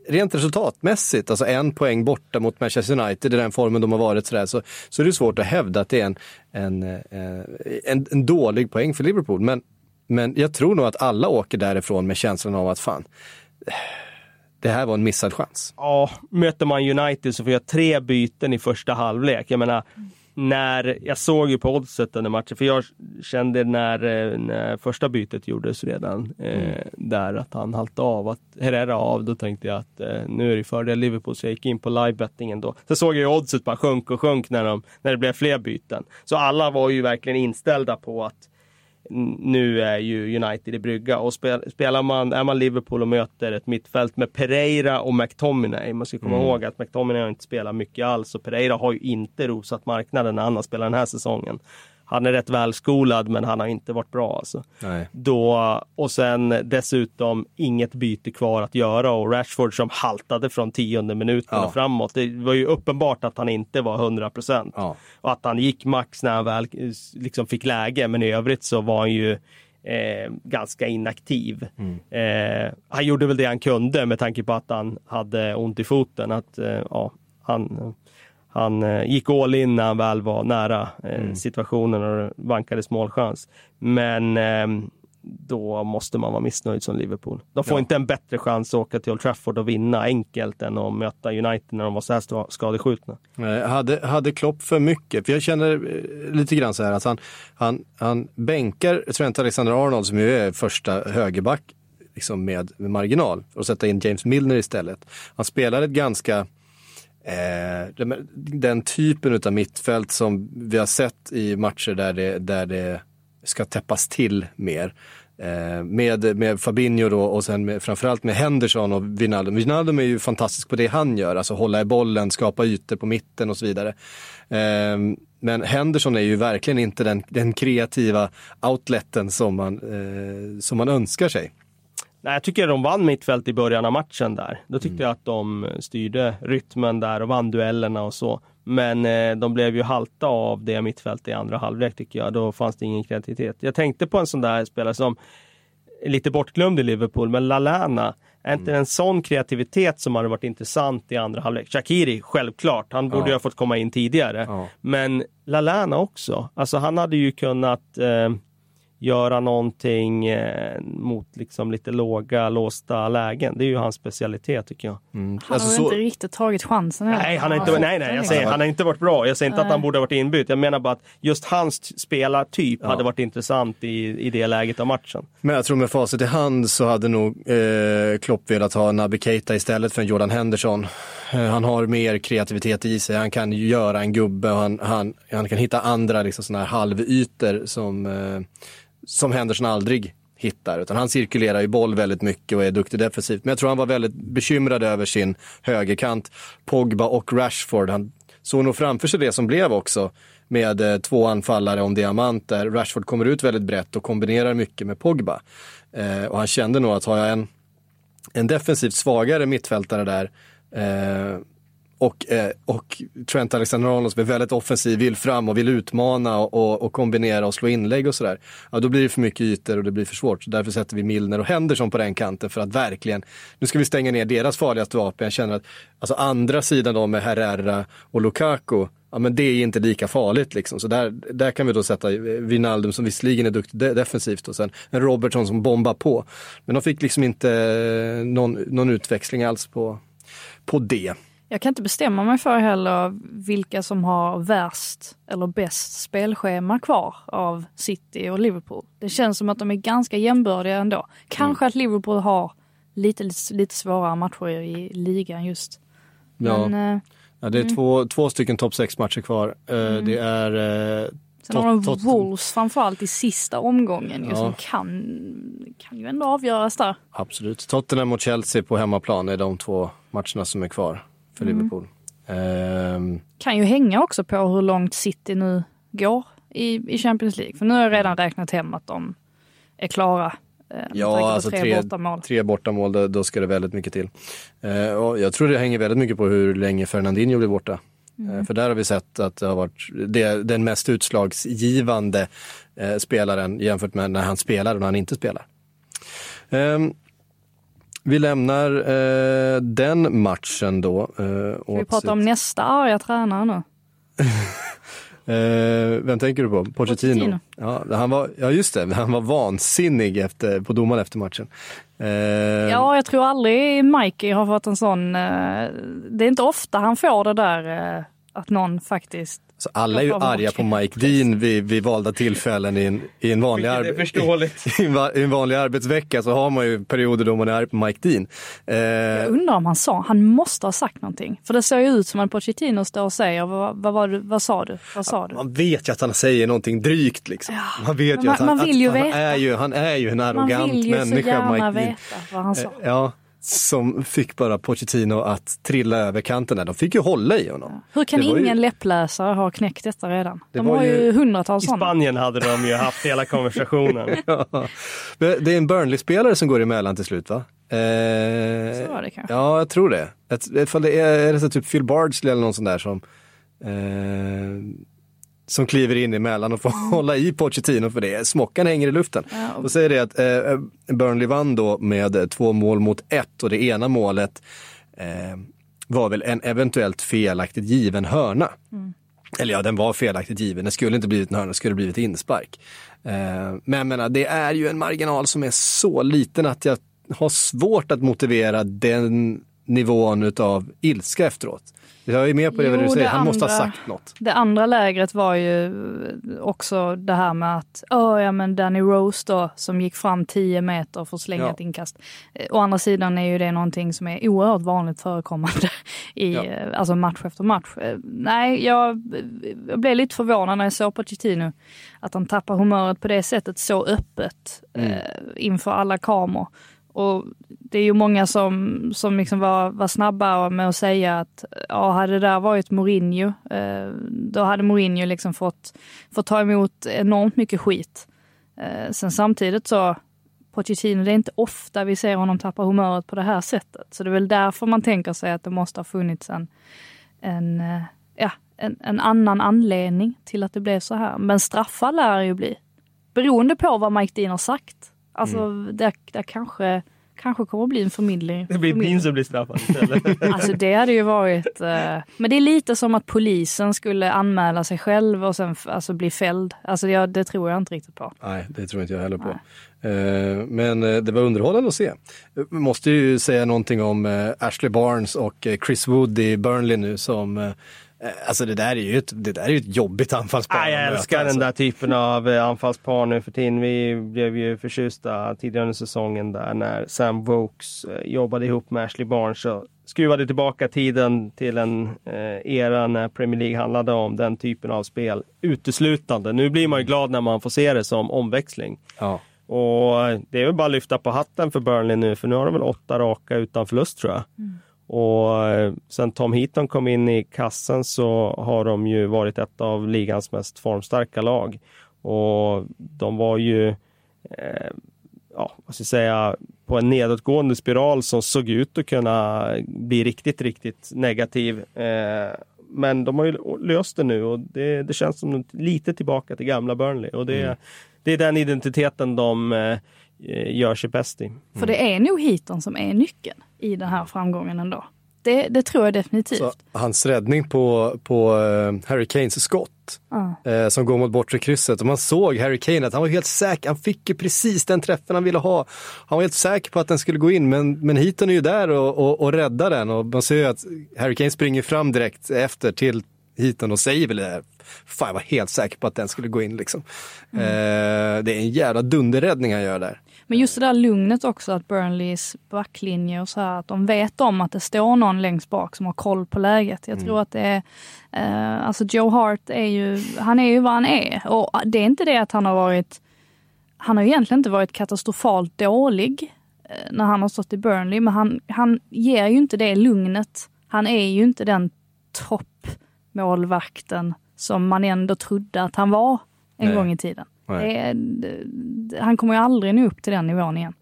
rent resultatmässigt, alltså en poäng borta mot Manchester United i den formen de har varit sådär, så, så är det svårt att hävda att det är en, en, eh, en, en dålig poäng för Liverpool. Men, men jag tror nog att alla åker därifrån med känslan av att fan, det här var en missad chans. Ja, möter man United så får jag tre byten i första halvlek. Jag menar, när jag såg ju på oddset under matchen, för jag kände när, eh, när första bytet gjordes redan eh, mm. där att han haltade av, att Herrera av, då tänkte jag att eh, nu är det fördel Liverpool, så jag gick in på livebettingen då. Så såg jag ju oddset bara sjönk och sjönk när, de, när det blev fler byten. Så alla var ju verkligen inställda på att nu är ju United i brygga och spelar man, är man Liverpool och möter ett mittfält med Pereira och McTominay. Man ska komma mm. ihåg att McTominay har inte spelat mycket alls och Pereira har ju inte rosat marknaden när han har spelat den här säsongen han är rätt välskolad men han har inte varit bra. Alltså. Då, och sen dessutom inget byte kvar att göra och Rashford som haltade från tionde minuten ja. och framåt. Det var ju uppenbart att han inte var 100 procent. Ja. Och att han gick max när han väl liksom fick läge men i övrigt så var han ju Eh, ganska inaktiv. Mm. Eh, han gjorde väl det han kunde med tanke på att han hade ont i foten. Att, eh, ja, han han eh, gick all in när han väl var nära eh, mm. situationen och vankades målchans. Men eh, då måste man vara missnöjd som Liverpool. De får Ja. inte en bättre chans att åka till Old Trafford och vinna enkelt än att möta United när de var så här skadeskjutna. Hade, hade Klopp för mycket? För jag känner eh, lite grann så här att han, han, han bänkar Trent Alexander-Arnold som ju är första högerback liksom med, med marginal och sätta in James Milner istället. Han spelar ett ganska Eh, den- den typen av mittfält som vi har sett i matcher där det, där det ska täppas till mer. Eh, med, med Fabinho då och sen med, framförallt med Henderson och Wijnaldum. Wijnaldum är ju fantastisk på det han gör, alltså hålla i bollen, skapa ytor på mitten och så vidare. Eh, men Henderson är ju verkligen inte den, den kreativa outleten som man, som man önskar sig. Nej, jag tycker de vann mittfält i början av matchen där. Då tyckte jag att de styrde rytmen där och vann duellerna och så. Men eh, de blev ju halta av det mittfältet i andra halvlek tycker jag. Då fanns det ingen kreativitet. Jag tänkte på en sån där spelare som är lite bortglömd i Liverpool, men Lalana. Är inte en sån kreativitet som hade varit intressant i andra halvlek? Shakiri, självklart. Han borde Ja. ju ha fått komma in tidigare. Ja. Men Lalana också. Alltså han hade ju kunnat eh, göra någonting eh, mot liksom lite låga låsta lägen. Det är ju hans specialitet tycker jag. Mm. Han Alltså har så, inte riktigt tagit chansen. Nej, han har inte, nej, nej, jag säger, han har inte varit bra. Jag säger inte att Nej. han borde ha varit inbytt. Jag menar bara att just hans spelartyp Ja. hade varit intressant i, i det läget av matchen. Men jag tror med facit i hand så hade nog eh, Klopp velat ha Naby Keita istället för en Jordan Henderson. Eh, han har mer kreativitet i sig, han kan göra en gubbe och han, han, han kan hitta andra liksom, såna här halvytor som, eh, som Henderson aldrig hittar. Utan han cirkulerar ju boll väldigt mycket och är duktig defensivt. Men jag tror han var väldigt bekymrad över sin högerkant. Pogba och Rashford. Han såg nog framför sig det som blev också med eh, två anfallare om diamant där Rashford kommer ut väldigt brett och kombinerar mycket med Pogba. Eh, och han kände nog att har jag en, en defensivt svagare mittfältare där eh, och, eh, och Trent Alexander-Arnold som är väldigt offensiv, vill fram och vill utmana och, och, och kombinera och slå inlägg och sådär. Ja, då blir det för mycket ytor och det blir för svårt. Så därför sätter vi Milner och Henderson på den kanten för att verkligen, nu ska vi stänga ner deras farligaste vapen. Jag känner att alltså andra sidan då med Herrera och Lukaku, ja men det är inte lika farligt liksom. Så där, där kan vi då sätta eh, Wijnaldum som visserligen är duktig defensivt och sen en Robertson som bombar på. Men de fick liksom inte eh, någon, någon utväxling alls på, på det. Jag kan inte bestämma mig för heller vilka som har värst eller bäst spelschema kvar av City och Liverpool. Det känns som att de är ganska jämbördiga ändå. Kanske att Liverpool har lite, lite, lite svårare matcher i ligan just. Ja. Men eh, Ja, det är två, två stycken topp 6-matcher kvar. Eh, Det är eh, sen har de Wolves framförallt i sista omgången Ja. som kan, kan ju ändå avgöras där. absolut. Tottenham mot Chelsea på hemmaplan är de två matcherna som är kvar för Liverpool. Ehm, Kan ju hänga också på hur långt City nu går i, i Champions League. För nu har jag redan räknat hem att de är klara. eh, ja, alltså tre, bortamål. tre bortamål, då, då ska det väldigt mycket till. Eh, och jag tror det hänger väldigt mycket på hur länge Fernandinho blir borta. Eh, för där har vi sett att det har varit det, den mest utslagsgivande eh, spelaren jämfört med när han spelar och när han inte spelar. Vi lämnar eh, den matchen då. Eh, Ska vi prata om sitt- nästa arga tränare nu? Eh, vem tänker du på? Pochettino? Pochettino. Ja, han var, ja, just det. Han var vansinnig efter, på domaren efter matchen. Eh, Ja, jag tror aldrig Mikey har fått en sån... eh, Det är inte ofta han får det där eh, att någon faktiskt... så alla är ju arga på Mike Dean vid, vid valda tillfällen i en, i en vanlig. I I en vanlig arbetsvecka så har man ju perioder då man är arg på Mike Dean. Eh, Jag undrar om han sa, han måste ha sagt någonting. För det ser ju ut som att Pochettino står och säger, vad, vad, var du, vad sa du? Vad sa du? man vet ju att han säger någonting drygt liksom. Man vet ju Man- att han, man vill ju att han, veta. är ju, han är ju en Man arrogant vill ju så människa, gärna Mike Dean. veta vad han sa. Eh, Ja, som fick bara Pochettino att trilla över kanten där. De fick ju hålla i honom. Hur kan var ju- ingen läppläsare ha knäckt detta redan? Det De var har ju hundratals I sådana. Spanien hade de ju haft hela konversationen. Ja. Det är en Burnley-spelare som går emellan till slut va? Eh, Så var det kanske. Ja, jag tror det. Ett, ifall det är, är det så typ Phil Bardsley eller någon sån där som, eh, som kliver in emellan och får hålla i Pochettino för det. Smockan hänger i luften. Ja, och- säger det att eh, Burnley vann då med eh, två mål mot ett och det ena målet eh, var väl en eventuellt felaktigt given hörna. Eller ja, den var felaktigt given. Det skulle inte blivit en hörna, det skulle blivit inspark. Eh, men jag menar, det är ju en marginal som är så liten att jag har svårt att motivera den nivån utav ilska efteråt. Jag är med på det Jo, du säger, det han måste ha andra- sagt något. Det andra lägret var ju också det här med att, åh ja men Danny Rose då som gick fram 10 meter för att slänga Ja. ett inkast. Eh, Å andra sidan är ju det någonting som är oerhört vanligt förekommande i Ja. eh, alltså match efter match. Eh, Nej, jag, jag blev lite förvånad när jag såg Pochettino att han tappar humöret på det sättet så öppet Mm. eh, inför alla kameror. Och det är ju många som, som liksom var, var snabba med att säga att ja, hade det där varit Mourinho, eh, då hade Mourinho liksom fått, fått ta emot enormt mycket skit. Eh, sen samtidigt så, Pochettino, det är inte ofta vi ser honom tappa humöret på det här sättet. Så det är väl därför man tänker sig att det måste ha funnits en, en, eh, ja, en, en annan anledning till att det blev så här. Men straffar lär det ju bli. Beroende på vad Mike Dean har sagt. Alltså, Mm. där, där kanske, kanske kommer att bli en förmildring. Det blir. Dean som blir straffad istället. Alltså det hade ju varit... Eh, men det är lite som att polisen skulle anmäla sig själv och sen alltså, bli fälld. Alltså det, det tror jag inte riktigt på. Nej, det tror inte jag heller på. Eh, Men eh, det var underhållande att se. Eh, Vi måste ju säga någonting om eh, Ashley Barnes och eh, Chris Wood i Burnley nu som eh, Alltså det där är ju ett, det där är ju ett jobbigt anfallspar. Ah, jag älskar den alltså. där typen av eh, anfallspar nu för tiden. Vi blev ju förtjusta tidigare under säsongen där när Sam Vokes eh, jobbade ihop med Ashley Barnes och skruvade tillbaka tiden till en eh, era när Premier League handlade om den typen av spel uteslutande. Nu blir man ju glad när man får se det som omväxling. Ja. Och det är väl bara att lyfta på hatten för Burnley nu, för nu har de väl åtta raka utan förlust tror jag. Och eh, sen Tom Heaton kom in i kassen så har de ju varit ett av ligans mest formstarka lag. Och de var ju, eh, ja, vad ska jag säga, på en nedåtgående spiral som såg ut att kunna bli riktigt, riktigt negativ. Eh, men de har ju löst det nu och det, det känns som lite tillbaka till gamla Burnley. Och det, det är den identiteten de eh, gör sig bäst i. För det är nog Heaton som är nyckeln i den här framgången ändå. Det, det tror jag definitivt. Så hans räddning på, på eh, Harry Kanes skott Ja. eh, som går mot bortre krysset och man såg Harry Kane att han var helt säker, han fick ju precis den träffen han ville ha. Han var helt säker på att den skulle gå in men, men Heaton är ju där och, och, och räddar den och man ser ju att Harry Kane springer fram direkt efter till Heaton och säger väl det där. Fan jag var helt säker på att den skulle gå in liksom. Mm. Eh, det är en jävla dunderräddning han gör där. Men just det där lugnet också, att Burnleys backlinje och så här, att de vet om att det står någon längst bak som har koll på läget. Jag tror att det är, eh, alltså Joe Hart är ju, han är ju vad han är. Och det är inte det att han har varit, han har egentligen inte varit katastrofalt dålig eh, när han har stått i Burnley, men han, han ger ju inte det lugnet. Han är ju inte den toppmålvakten som man ändå trodde att han var en Nej. gång i tiden. Det han kommer ju aldrig nå upp till den nivån igen.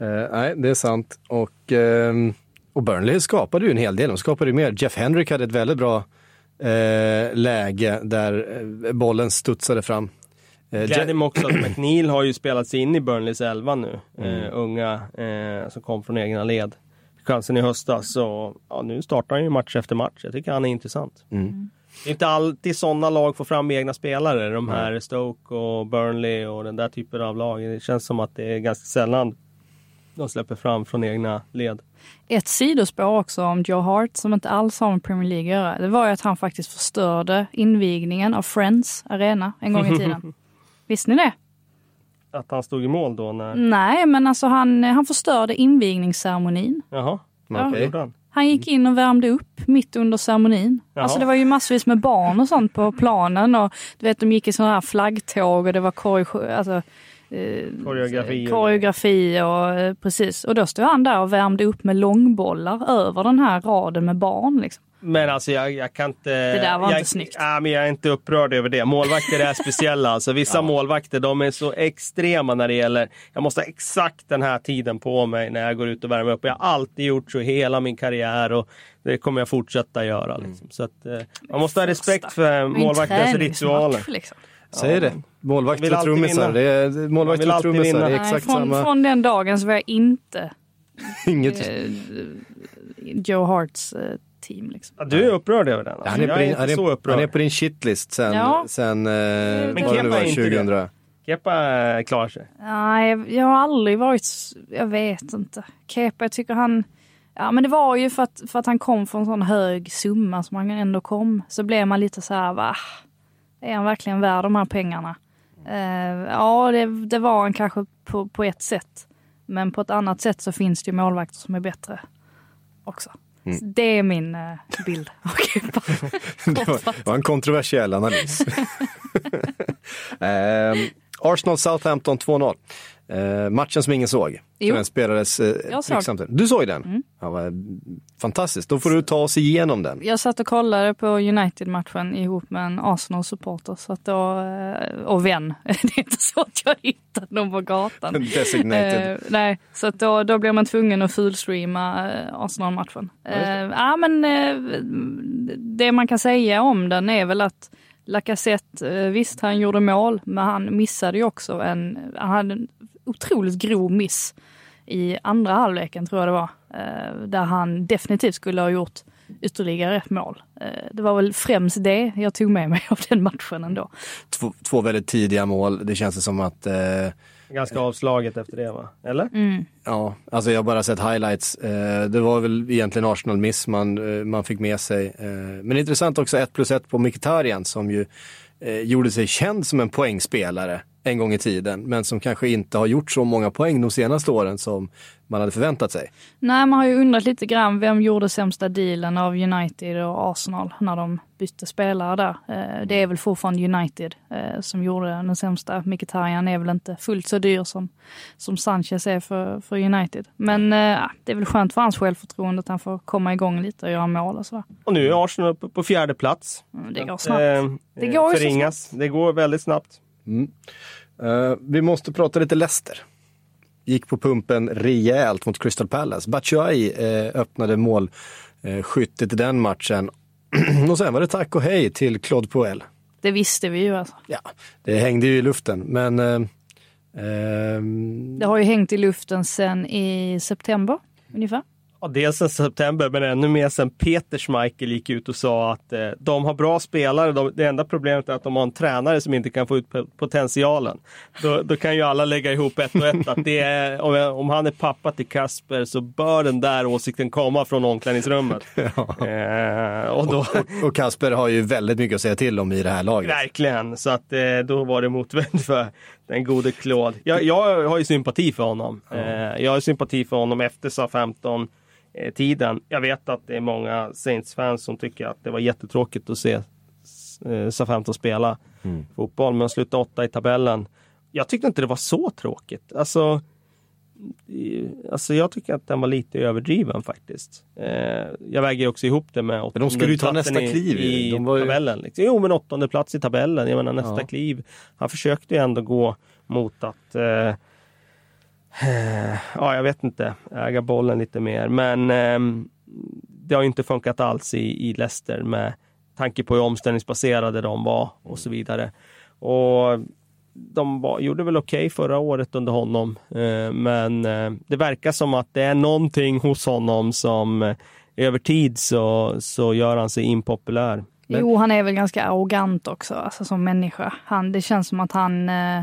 Eh, nej, det är sant. Och, ehm, och Burnley skapade ju en hel del. De skapade ju mer. Jeff Hendrick hade ett väldigt bra eh, läge där eh, bollen studsade fram. Glädjer Je- mig också att McNeil har ju spelat sig in i Burnleys elva nu. Mm. Unga som kom från egna led. Chansen i höstas så ja, nu startar han ju match efter match. Jag tycker han är intressant. Mm. Det är inte alltid sådana lag får fram egna spelare. De här Stoke och Burnley och den där typen av lag. Det känns som att det är ganska sällan de släpper fram från egna led. Ett sidospår också om Joe Hart som inte alls har med Premier League att göra. Det var ju att han faktiskt förstörde invigningen av Friends Arena en gång i tiden. Visste ni det? Att han stod i mål då när... Nej, men alltså han, han förstörde invigningsceremonin. Jaha, Ja. vad gjorde han? Gick in och värmde upp mitt under ceremonin. Jaha. Alltså det var ju massvis med barn och sånt på planen och du vet de gick i sådana här flaggtåg och det var alltså, eh, Koreografi. koreografi och eh, precis. Och då stod han där och värmde upp med långbollar över den här raden med barn. Liksom. Men alltså jag, jag kan inte... Det där var jag, inte snyggt. Ja, men jag är inte upprörd över det. Målvakter är speciella. Alltså, vissa målvakter de är så extrema när det gäller... Jag måste ha exakt den här tiden på mig när jag går ut och värmer upp. Jag har alltid gjort så hela min karriär och det kommer jag fortsätta göra. Liksom. Så att, eh, man måste ha respekt för målvaktens ritualer. Liksom. Säg det. Målvakt Vill och trummisar. Det är, Man målvakt vill och trummisar, är exakt Nej, från, samma. från den dagen så var jag inte Inget. eh, Joe Harts eh, team. Liksom. Ja, du är upprörd över den? Alltså. Han är, på är din, inte han, är, upprörd. han är på din shitlist sen, Ja. sen eh, Men vad det Kepa nu var, är inte 2000. Kepa eh, klarar sig. Nej, jag har aldrig varit, jag vet inte. Kepa, jag tycker han, ja men det var ju för att, för att han kom från en sån hög summa som han ändå kom. Så blev man lite så här, va? Är han verkligen värd de här pengarna? Eh, ja, det, det var han kanske på, på ett sätt. Men på ett annat sätt så finns det ju målvakter som är bättre också. Så det är min eh, bild Kepa. Det var, det var en kontroversiell analys. eh, Arsenal Southampton 2-0. Eh, matchen som ingen såg. Jo. den spelades eh, Jag såg. Du såg den? Mm. Ja, vad fantastiskt. Då får du ta oss igenom den. Jag satt och kollade på United-matchen ihop med en Arsenal-supporter så att då, eh, och vän. Det är inte så att jag hittade någon på gatan. Designated. Eh, nej, så att då, då blev man tvungen att fullstreama eh, Arsenal-matchen. Ja, Eh, ja, men eh, det man kan säga om den är väl att Lacazette, visst han gjorde mål, men han missade ju också en, han hade en otroligt grov miss i andra halvleken tror jag det var. Eh, där han definitivt skulle ha gjort ytterligare ett mål. Eh, det var väl främst det jag tog med mig av den matchen ändå. Två, två väldigt tidiga mål. Det känns som att eh, Ganska avslaget efter det va? Eller? Mm. Ja, alltså jag har bara sett highlights. Eh, det var väl egentligen Arsenal-miss man, man fick med sig. Men intressant också 1 plus 1 på Mkhitaryan som ju gjorde sig känd som en poängspelare en gång i tiden. Men som kanske inte har gjort så många poäng de senaste åren som man hade förväntat sig. Nej, man har ju undrat lite grann vem gjorde sämsta dealen av United och Arsenal när de bytte spelare där. Eh, Det är väl fortfarande United eh, som gjorde den sämsta. Mkhitaryan är väl inte fullt så dyr som, som Sanchez är för, för United. Men eh, det är väl skönt för hans självförtroende att han får komma igång lite och göra mål och sådär. Och nu är Arsenal uppe på fjärde plats. Mm, Det går snabbt. Det går ju så förringas. Det går väldigt snabbt. Eh, vi måste prata lite Leicester. Gick på pumpen rejält mot Crystal Palace. Batshuayi eh, öppnade målskyttet i den matchen. och sen var det tack och hej till Claude Puel. Det visste vi ju alltså. Ja, det hängde ju i luften, men eh, ehm, Det har ju hängt i luften sedan i september ungefär. Ja, dels sen september, men ännu mer sen Peter Schmeichel gick ut och sa att eh, de har bra spelare. De, det enda problemet är att de har en tränare som inte kan få ut potentialen. Då, då kan ju alla lägga ihop ett och ett. Att det är, om, jag- om han är pappa till Kasper så bör den där åsikten komma från omklädningsrummet. eh, och då, och Kasper har ju väldigt mycket att säga till om i det här laget. Verkligen, så att eh, då var det motvänt för den gode Claude. Jag, jag har ju sympati för honom. Eh, jag har sympati för honom efter SA-15 eh, tiden. Jag vet att det är många Saints-fans som tycker att det var jättetråkigt att se eh, SA-15 spela fotboll, men sluta åtta i tabellen. Jag tyckte inte det var så tråkigt. Alltså, i- Alltså jag tycker att den var lite överdriven faktiskt. Eh, jag väger också ihop det med Men de skulle ju ta nästa kliv i, i De var ju- tabellen. Liksom. Jo men åttonde plats i tabellen, jag menar nästa Ja. kliv. Han försökte ju ändå gå mot att eh, eh, Eh, ja, jag vet inte, äga bollen lite mer. Men eh, det har ju inte funkat alls i, i Leicester med tanke på hur omställningsbaserade de var och så vidare. Och de var, gjorde väl okej förra året under honom, eh, men eh, det verkar som att det är någonting hos honom som eh, över tid så, så gör han sig impopulär. Men- Jo, han är väl ganska arrogant också, alltså som människa. Han, det känns som att han, eh,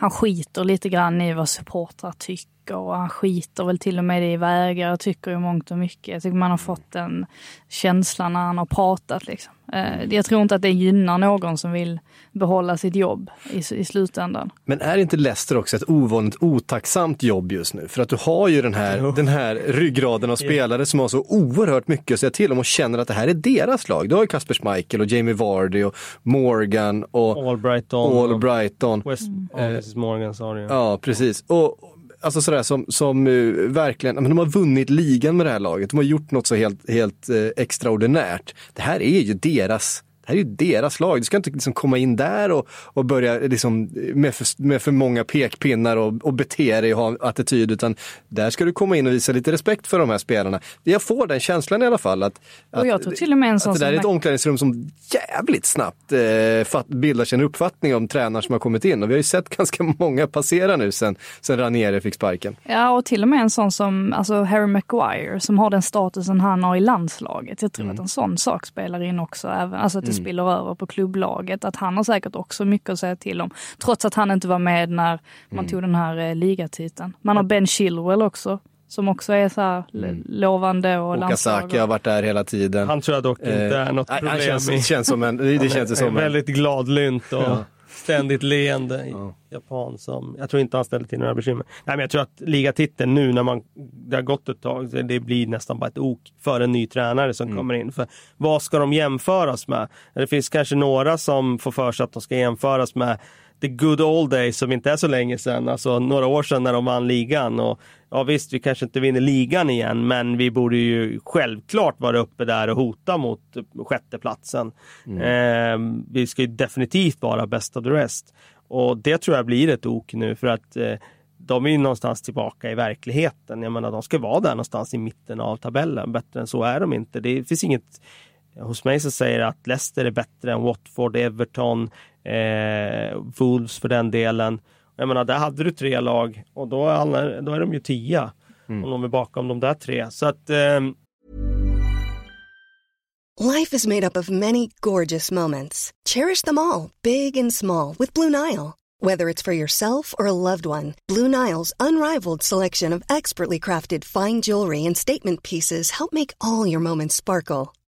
han skiter lite grann i vad supportrar tycker och han skiter väl till och med i vad ägare tycker i mångt och mycket. Jag tycker man har fått den känslan när han har pratat. Liksom. Eh, jag tror inte att det gynnar någon som vill behålla sitt jobb i, i slutändan. Men är inte Leicester också ett ovanligt otacksamt jobb just nu? För att du har ju den här, den här ryggraden av spelare som har så oerhört mycket att säga till om och känner att det här är deras lag. Du har ju Kasper Schmeichel och Jamie Vardy och Morgan och Albrighton, Albrighton. West, ja, Mrs Morgan. Ja, precis. Och alltså sådär som, som uh, verkligen, men de har vunnit ligan med det här laget. De har gjort något så helt, helt uh, extraordinärt. Det här är ju deras, här är ju deras lag. Du ska inte liksom komma in där och, och börja liksom med, för, med för många pekpinnar och, och bete dig och ha attityd, utan där ska du komma in och visa lite respekt för de här spelarna. Jag får den känslan i alla fall. Att, och jag tror till och med en sån att det där är ett omklädningsrum som jävligt snabbt eh, fatt, bildar sig en uppfattning om tränare som har kommit in. Och vi har ju sett ganska många passera nu sen, sen Ranieri fick sparken. Ja, och till och med en sån som alltså Harry Maguire som har den statusen han har i landslaget. Jag tror Mm. att en sån sak spelar in också, även, alltså att det spiller över på klubblaget. Att han har säkert också mycket att säga till om. Trots att han inte var med när man Mm. tog den här eh, ligatiteln. Man har Ben Chilwell också, som också är så här l- lovande och Mm. Okazaki har varit där hela tiden. Han tror jag dock inte Eh, är något problem. Han känns, i- känns som en, det, det känns som en en, väldigt gladlynt och Ja. Ständigt leende i Ja. japan. Som, jag tror inte han ställer till några bekymmer. Nej, men jag tror att ligatiteln nu när man, det har gått ett tag, det blir nästan bara ett ok för en ny tränare som kommer in. För vad ska de jämföras med? Det finns kanske några som får för sig att de ska jämföras med the good old days som inte är så länge sedan, alltså några år sedan när de vann ligan. Och, ja visst, vi kanske inte vinner ligan igen, men vi borde ju självklart vara uppe där och hota mot sjätteplatsen. Eh, vi ska ju definitivt vara best of the rest. Och det tror jag blir ett ok nu för att eh, de är ju någonstans tillbaka i verkligheten. Jag menar, de ska vara där någonstans i mitten av tabellen. Bättre än så är de inte. Det finns inget hos mig som säger att Leicester är bättre än Watford, Everton, eh, Wolves för den delen. Jag menar, där hade du tre lag och då är, alla, då är de ju tia. Om de är bakom de där tre. Så att ehm, Life is made up of many gorgeous moments. Cherish them all, big and small, with Blue Nile. Whether it's for yourself or a loved one, Blue Nile's unrivaled selection of expertly crafted fine jewelry and statement pieces help make all your moments sparkle.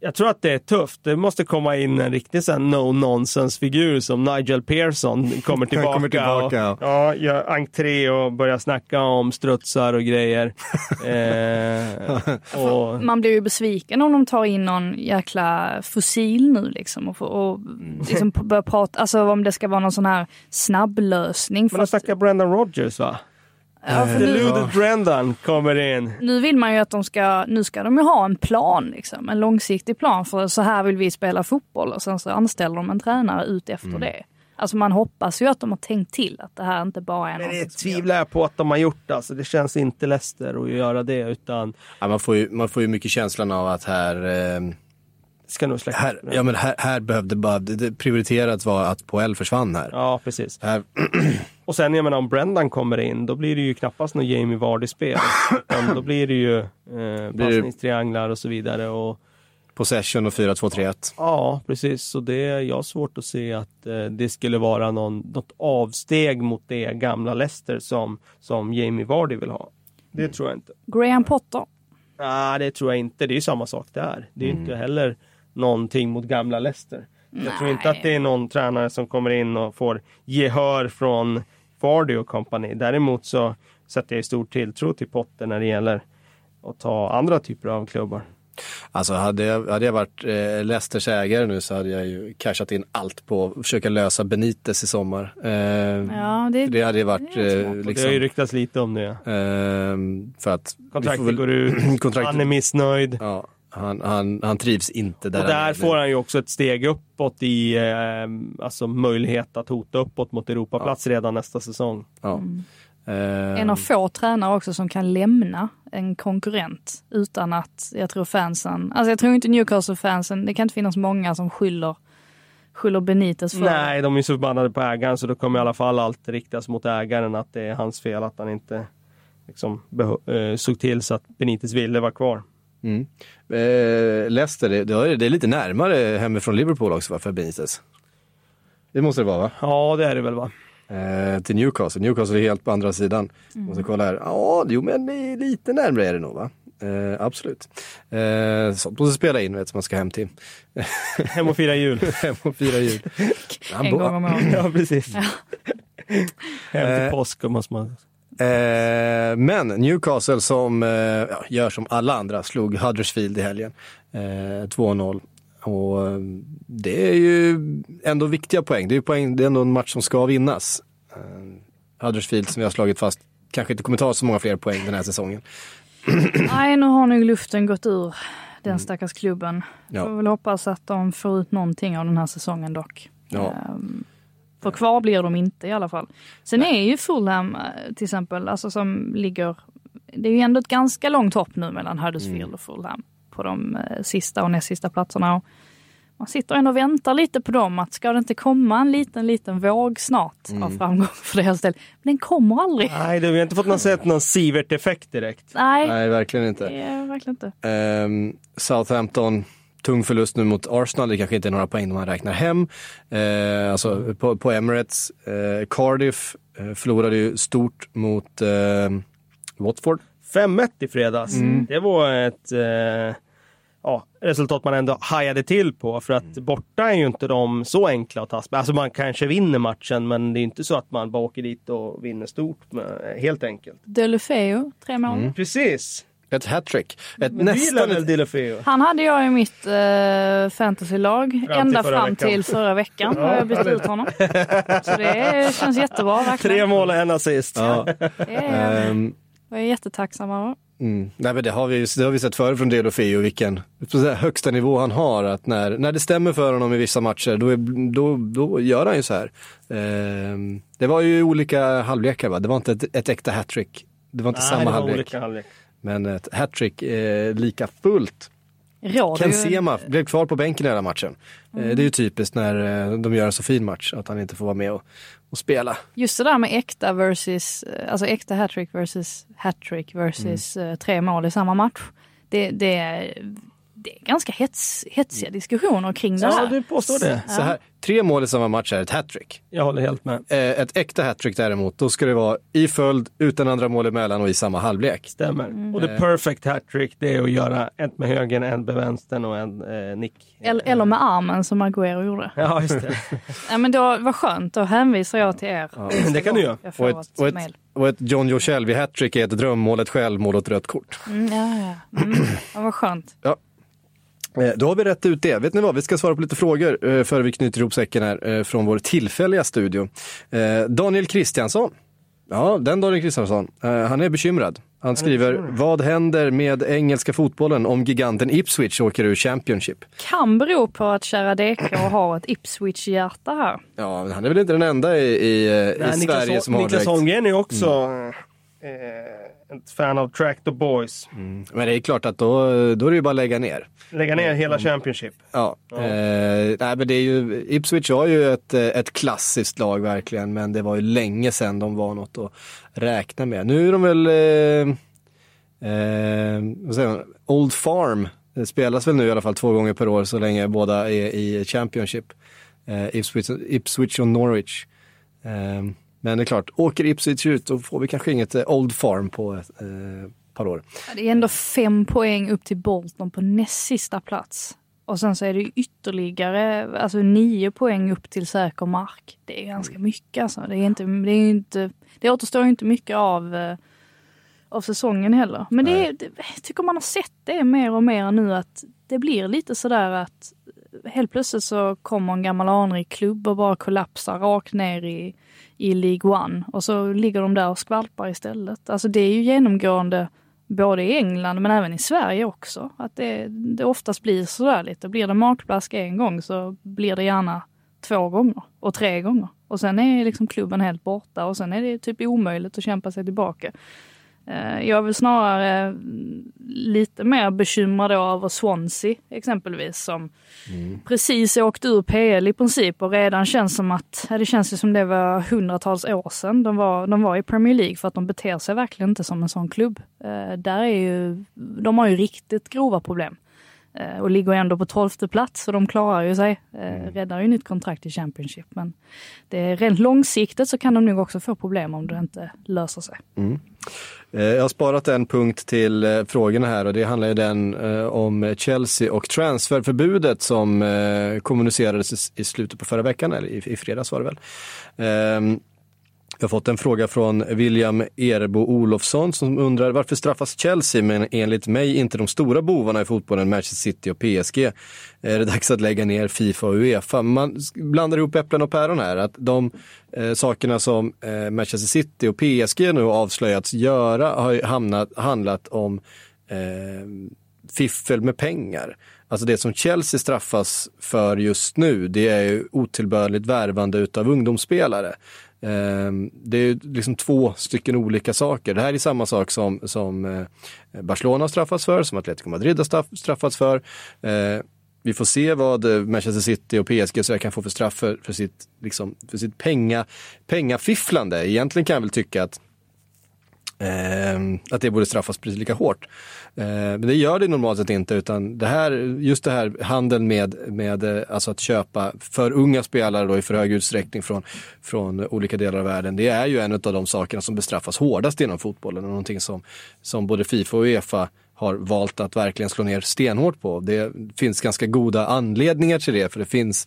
jag tror att det är tufft. Det måste komma in en riktig sån no nonsense figur som Nigel Pearson kommer tillbaka. kommer tillbaka. Och, ja, gör entré och börjar snacka om strutsar och grejer. eh, och, Man blir ju besviken om de tar in någon jäkla fossil nu liksom och, får- och liksom börjar prata, alltså om det ska vara någon sån här snabblösning. men de snackar Brendan Rodgers va? Ja, för nu, kommer in. nu vill man ju att de ska, nu ska de ju ha en plan liksom, en långsiktig plan för så här vill vi spela fotboll och sen så anställer de en tränare ut efter Mm. det. Alltså man hoppas ju att de har tänkt till att det här inte bara är Men det tvivlar jag på att de har gjort. Alltså, det känns inte Leicester att göra det utan ja, man, får ju, man får ju mycket känslan av att här, eh, ska nog släcka. här, ja, men här, här behövde bara, det, det prioriterat var att Poel försvann här. Ja, precis. här Och sen jag menar om Brendan kommer in, då blir det ju knappast något Jamie Vardy-spel. Då blir det ju eh, passningstrianglar och så vidare. Och, possession och 4-2-3-1. ja, precis. Så det jag har svårt att se att eh, det skulle vara någon, något avsteg mot det gamla Leicester som, som Jamie Vardy vill ha. Det tror jag inte. Graham Potter. Nej, det tror jag inte. Det är ju samma sak där. Det är ju inte heller någonting mot gamla Leicester. Jag tror inte att det är någon tränare som kommer in och får gehör från Vardy och company. Däremot så sätter jag stor tilltro till Potter när det gäller att ta andra typer av klubbar. Alltså hade jag, hade jag varit eh, Leicesters ägare nu så hade jag ju cashat in allt på att försöka lösa Benitez i sommar. Eh, Ja, det, Det hade ju varit det är eh, Det har ju liksom, ryktats lite om det. eh, för att Kontraktet väl- går ut, kontrakt- han är missnöjd. Ja, han, han, han trivs inte där Och där får han ju också ett steg uppåt i eh, alltså möjlighet att hota uppåt mot Europaplats redan nästa säsong. Ja. Eh, En av få tränare också som kan lämna en konkurrent utan att jag tror fansen, alltså jag tror inte Newcastle-fansen, det kan inte finnas många som skyller, skyller Benitez för Nej, de är så förbannade på ägaren så då kommer i alla fall allt riktas mot ägaren att det är hans fel att han inte liksom, eh, såg till så att Benitez ville vara kvar. Mm. Eh, Leicester, det, det är- lite närmare hemifrån Liverpool också va, för Benitez. Det måste det vara va? Ja, det är det väl va? Eh, till Newcastle. Newcastle är helt på andra sidan. Måste kolla här. Ja, jo men lite närmare är det nog va? Eh, absolut. Eh, sånt måste spela in vet man ska hem till. Hem och fira jul. hem och fira jul. En gång om året. ja, precis. Hem till Eh. påsk måste man Eh, men Newcastle som eh, gör som alla andra, slog Huddersfield i helgen. Eh, 2-0. Och eh, det är ju ändå viktiga poäng. Det är, poäng, det är ändå en match som ska vinnas. Eh, Huddersfield som vi har slagit fast kanske inte kommer ta så många fler poäng den här säsongen. Nej, nu har nog luften gått ur den stackars klubben. Ja. Får väl hoppas att de får ut någonting av den här säsongen dock. Ja. Ehm, för kvar blir de inte i alla fall. Sen är ju Fulham eh, till exempel, alltså som ligger, det är ju ändå ett ganska långt hopp nu mellan Huddersfield Mm. och Fulham på de eh, sista och näst sista platserna. Och man sitter ändå och väntar lite på dem, att ska det inte komma en liten, liten våg snart Mm. av framgång för deras del? Men den kommer aldrig. Nej, det, vi har inte fått någon, sett någon Sivert-effekt direkt. Nej, Nej, verkligen inte. är verkligen inte. Ehm, Southampton, tung förlust nu mot Arsenal. Det kanske inte är några poäng man räknar hem. Eh, alltså på, på Emirates. Eh, Cardiff eh, förlorade ju stort mot eh, Watford. 5-1 i fredags. Det var ett eh, ja, resultat man ändå hajade till på. För att borta är ju inte de så enkla att ta sig- Alltså man kanske vinner matchen men det är inte så att man bara åker dit och vinner stort. Med, helt enkelt. Delufeu, tre mål. Precis. Ett hattrick. Ett Men nästan ett, Dilofeo? Han hade jag i mitt eh, fantasylag ända fram veckan. till förra veckan. Då har jag bytt ut honom. Så det känns jättebra verkligen. Tre mål och en assist. ja, Det är, ehm, jag är jättetacksam över. Mm. Nej, men det, har vi, det har vi sett förut från Delofeo, vilken högsta nivå han har. Att när, när det stämmer för honom i vissa matcher, då, är, då, då gör han ju så här. Ehm, det var ju olika halvlekar, va? det var inte ett, ett äkta hattrick. Det var inte Nej, samma det var halvlek. olika halvlek. Men ett hattrick eh, lika fullt. Ken ju, Sema blev kvar på bänken i hela matchen. Eh, det är ju typiskt när eh, de gör en så fin match, att han inte får vara med och, och spela. just det där med äkta versus, eh, alltså äkta hattrick versus hattrick versus Mm. tre mål i samma match. Det, det, är, det är ganska hets, hetsiga diskussioner kring det Ja, här. du påstår det. Så här, tre mål i samma match är ett hattrick. Jag håller helt med. Eh, ett äkta hattrick däremot, då ska det vara i följd, utan andra mål emellan och i samma halvlek. Stämmer. Mm. Och det perfect hattrick det är att göra ett med höger, en med vänstern och en eh, nick. Eller, eller med armen som Agüero gjorde. Ja, just det. Ja, men då, vad skönt, då hänvisar jag till er. Det kan du göra. Och ett, och, ett, och ett John Joe Shelby hattrick är ett drömmål, ett självmål och ett rött kort. Mm, ja, ja. Mm, ja, vad skönt. Eh, Då har vi rätt ut det. Vet ni vad, vi ska svara på lite frågor eh, före vi knyter ihop säcken här eh, från vår tillfälliga studio. Eh, Daniel Kristiansson. Ja, den Daniel Kristiansson. Eh, Han är bekymrad. Han skriver, vad händer med engelska fotbollen om giganten Ipswich åker ur Championship? Kan bero på att kära DK har ett Ipswich-hjärta här. Ja, men han är väl inte den enda i, i, eh, i Nej, Sverige Niklas, som har Niklas. Holmgren är också eh, ett fan av Tractor Boys. Men det är klart att då, då är det ju bara att lägga ner. Lägga ner hela Championship. Ja, Eh, nej, men det är ju, Ipswich var ju ett, eh, ett klassiskt lag verkligen, men det var ju länge sedan de var något att räkna med. Nu är de väl, eh, eh, vad säger man, Old Farm, det spelas väl nu i alla fall två gånger per år så länge båda är i Championship. Eh, Ipswich, Ipswich och Norwich. Men det är klart, åker Ipswich ut då får vi kanske inget eh, Old Farm på ett eh, par år. Det är ändå fem poäng upp till Bolton på näst sista plats. Och sen så är det ytterligare alltså nio poäng upp till säker mark. Det är ganska mycket alltså. Det, är inte, det, är inte, det återstår inte mycket av, eh, av säsongen heller. Men det, är, det jag tycker man har sett det mer och mer nu att det blir lite sådär att helt plötsligt så kommer en gammal anrik klubb och bara kollapsar rakt ner i, i League One. Och så ligger de där och skvalpar istället. Alltså det är ju genomgående både i England men även i Sverige också. Att det, det oftast blir sådär lite. Blir det magplask en gång så blir det gärna två gånger och tre gånger. Och sen är liksom klubben helt borta och sen är det typ omöjligt att kämpa sig tillbaka. Eh, Jag är väl snarare mm, lite mer bekymrad över Swansea exempelvis som precis åkt ur PL i princip och redan känns som att, det känns som det var hundratals år sedan de var, de var i Premier League för att de beter sig verkligen inte som en sån klubb. Eh, där är ju, de har ju riktigt grova problem. Eh, och ligger ändå på tolfte plats så de klarar ju sig. Eh, räddar ju nytt kontrakt i Championship. Men det är rent långsiktigt så kan de nog också få problem om det inte löser sig. Eh, Eh, jag har sparat en punkt till eh, frågorna här och det handlar ju den eh, om Chelsea och transferförbudet som kommunicerades i- slutet på förra veckan, eller i fredags var det väl. Ehm, jag har fått en fråga från William Erbo Olofsson som undrar varför straffas Chelsea men enligt mig inte de stora bovarna i fotbollen Manchester City och PSG? Eh, är det dags att lägga ner Fifa och Uefa? Man blandar ihop äpplen och päron här. Att de eh, sakerna som eh, Manchester City och PSG nu avslöjats göra har hamnat, handlat om eh, fiffel med pengar. Alltså det som Chelsea straffas för just nu, det är ju otillbörligt värvande utav ungdomsspelare. Ehm, det är liksom två stycken olika saker. Det här är samma sak som, som eh, Barcelona straffats för, som Atletico Madrid har straffats för. Ehm, vi får se vad eh, Manchester City och PSG så kan få för straff för, för sitt, liksom, för sitt penga, pengafifflande. Egentligen kan jag väl tycka att Ehm, att det borde straffas precis lika hårt. Eh, men det gör det normalt sett inte utan det här, just det här handeln med, med eh, alltså att köpa för unga spelare då i för hög utsträckning från, från olika delar av världen. Det är ju en av de sakerna som bestraffas hårdast inom fotbollen och någonting som, som både Fifa och Uefa har valt att verkligen slå ner stenhårt på. Det finns ganska goda anledningar till det för det finns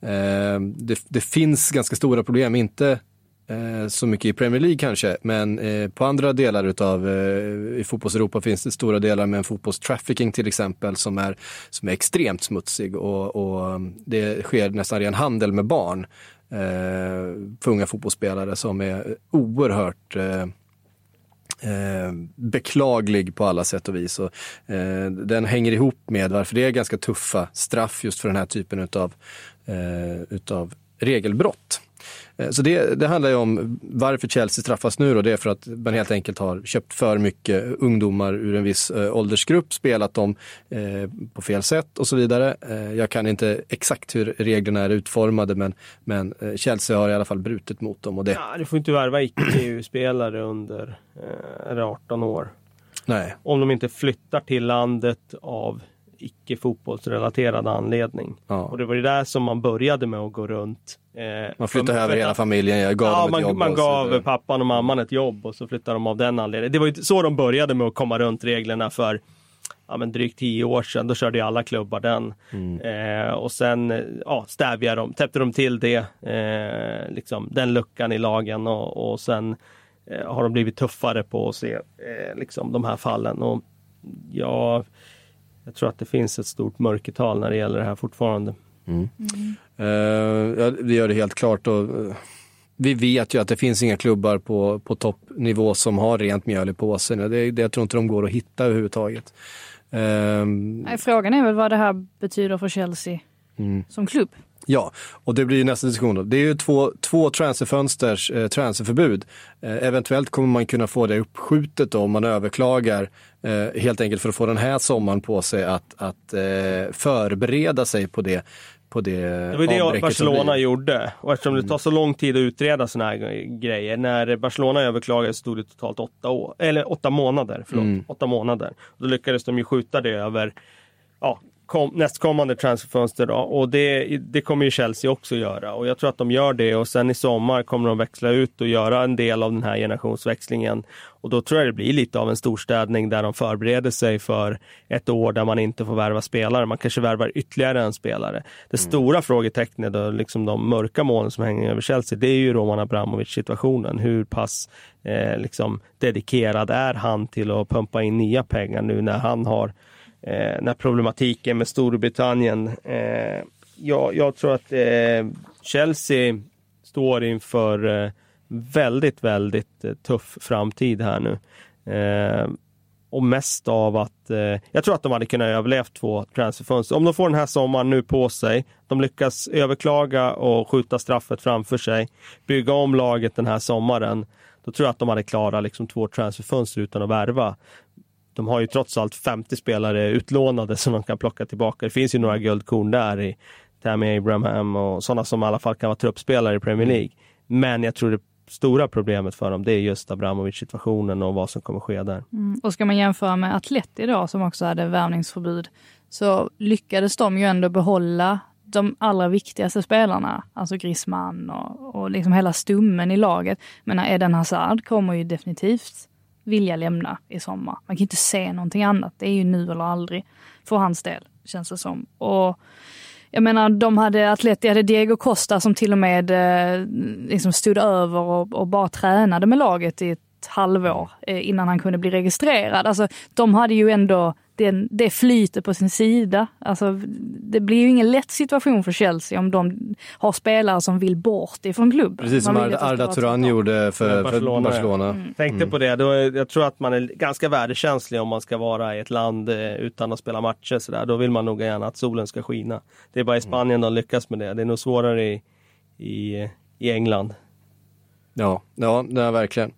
eh, det, det finns ganska stora problem, inte eh, så mycket i Premier League kanske, men eh, på andra delar utav eh, i fotbolls-Europa finns det stora delar med en fotbollstrafficking till exempel som är, som är extremt smutsig och, och mm, det sker nästan ren handel med barn eh, för unga fotbollsspelare som är oerhört eh, eh, beklaglig på alla sätt och vis. Och, eh, den hänger ihop med varför det är ganska tuffa straff just för den här typen utav, eh, utav regelbrott. Eh, så det, det handlar ju om varför Chelsea straffas nu då. Det är för att man helt enkelt har köpt för mycket ungdomar ur en viss äh, åldersgrupp, spelat dem äh, på fel sätt och så vidare. Jag kan inte exakt hur reglerna är utformade men, men Chelsea har i alla fall brutit mot dem. Och det... Ja, du får inte värva icke-EU-spelare under eh, 18 år. Nej. Om de inte flyttar till landet av icke fotbollsrelaterad anledning. Ja. Och det var ju där som man började med att gå runt. Eh, man flyttade över hela familjen, jag gav ja, dem ett man, jobb. Man gav pappan och mamman ett jobb och så flyttade de av den anledningen. Det var ju så de började med att komma runt reglerna för ja, men drygt tio år sedan. Då körde ju alla klubbar den. Mm. Eh, och sen ja, stävjade de, täppte de till det, eh, liksom, den luckan i lagen och, och sen eh, har de blivit tuffare på att se eh, liksom, de här fallen. Och ja, jag tror att det finns ett stort mörkertal när det gäller det här fortfarande. Mm. Mm. Uh, ja, det gör det helt klart. Och, uh, vi vet ju att det finns inga klubbar på, på toppnivå som har rent mjöl i påsen. Det, det, jag tror inte de går att hitta överhuvudtaget. Uh, Nej, frågan är väl vad det här betyder för Chelsea mm. som klubb. Ja, och det blir nästa diskussion. Då. Det är ju två, två transferfönsters eh, transferförbud. Eh, eventuellt kommer man kunna få det uppskjutet då, om man överklagar eh, helt enkelt för att få den här sommaren på sig att, att eh, förbereda sig på det. På det, det var det Barcelona gjorde. Och eftersom det tar så lång tid att utreda sådana här grejer. När Barcelona överklagade stod det totalt åtta, år, eller åtta månader. Förlåt, mm. åtta månader. Då lyckades de ju skjuta det över ja, kom, nästkommande transferfönster. Då. Och det, det kommer ju Chelsea också göra. Och jag tror att de gör det och sen i sommar kommer de växla ut och göra en del av den här generationsväxlingen. Och då tror jag det blir lite av en storstädning där de förbereder sig för ett år där man inte får värva spelare. Man kanske värvar ytterligare en spelare. Det mm. stora frågetecknet och liksom de mörka molnen som hänger över Chelsea, det är ju Roman Abramovic situationen. Hur pass eh, liksom dedikerad är han till att pumpa in nya pengar nu när han har eh, den här problematiken med Storbritannien. Eh, jag, jag, tror att eh, Chelsea står inför eh, väldigt, väldigt eh, tuff framtid här nu. Eh, och mest av att eh, jag tror att de hade kunnat överleva två transferfönster. Om de får den här sommaren nu på sig, de lyckas överklaga och skjuta straffet framför sig, bygga om laget den här sommaren, då tror jag att de hade klarat liksom två transferfönster utan att värva de har ju trots allt 50 spelare utlånade som de kan plocka tillbaka. Det finns ju några guldkorn där i Tammy Abraham och sådana som i alla fall kan vara truppspelare i Premier League. Men jag tror det stora problemet för dem det är just Abramovic situationen och vad som kommer ske där. Mm. Och ska man jämföra med Atleti då som också hade värvningsförbud så lyckades de ju ändå behålla de allra viktigaste spelarna, alltså Griezmann och, och liksom hela stummen i laget. Men Eden Hazard kommer ju definitivt vilja lämna i sommar. Man kan inte se någonting annat. Det är ju nu eller aldrig för hans del, känns det som. Och jag menar, de hade Atleti hade Diego Costa som till och med eh, liksom stod över och, och, bara tränade med laget i ett halvår eh, innan han kunde bli registrerad. Alltså, de hade ju ändå det, det flyter på sin sida. Alltså, det blir ju ingen lätt situation för Chelsea om de har spelare som vill bort ifrån klubben. Precis som Arda, Arda Turan gjorde för, Barcelona. För Barcelona. Mm. Tänkte mm. på det, då, jag tror att man är ganska värdekänslig om man ska vara i ett land eh, utan att spela matcher. Så där. Då vill man nog gärna att solen ska skina. Det är bara i Spanien mm. de lyckas med det. Det är nog svårare i, i, i England. Ja, ja, ja verkligen.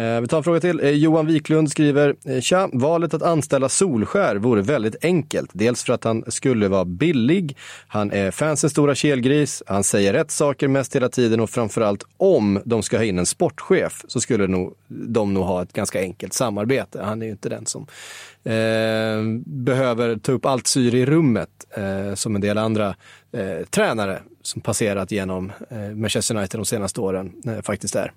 Eh, vi tar en fråga till. Eh, Johan Wiklund skriver, eh, Tja, valet att anställa Solskär vore väldigt enkelt. Dels för att han skulle vara billig, han är fansens stora kelgris, han säger rätt saker mest hela tiden och framförallt om de ska ha in en sportchef så skulle nog, de nog ha ett ganska enkelt samarbete. Han är ju inte den som eh, behöver ta upp allt syre i rummet eh, som en del andra eh, tränare som passerat genom Manchester United de senaste åren faktiskt är.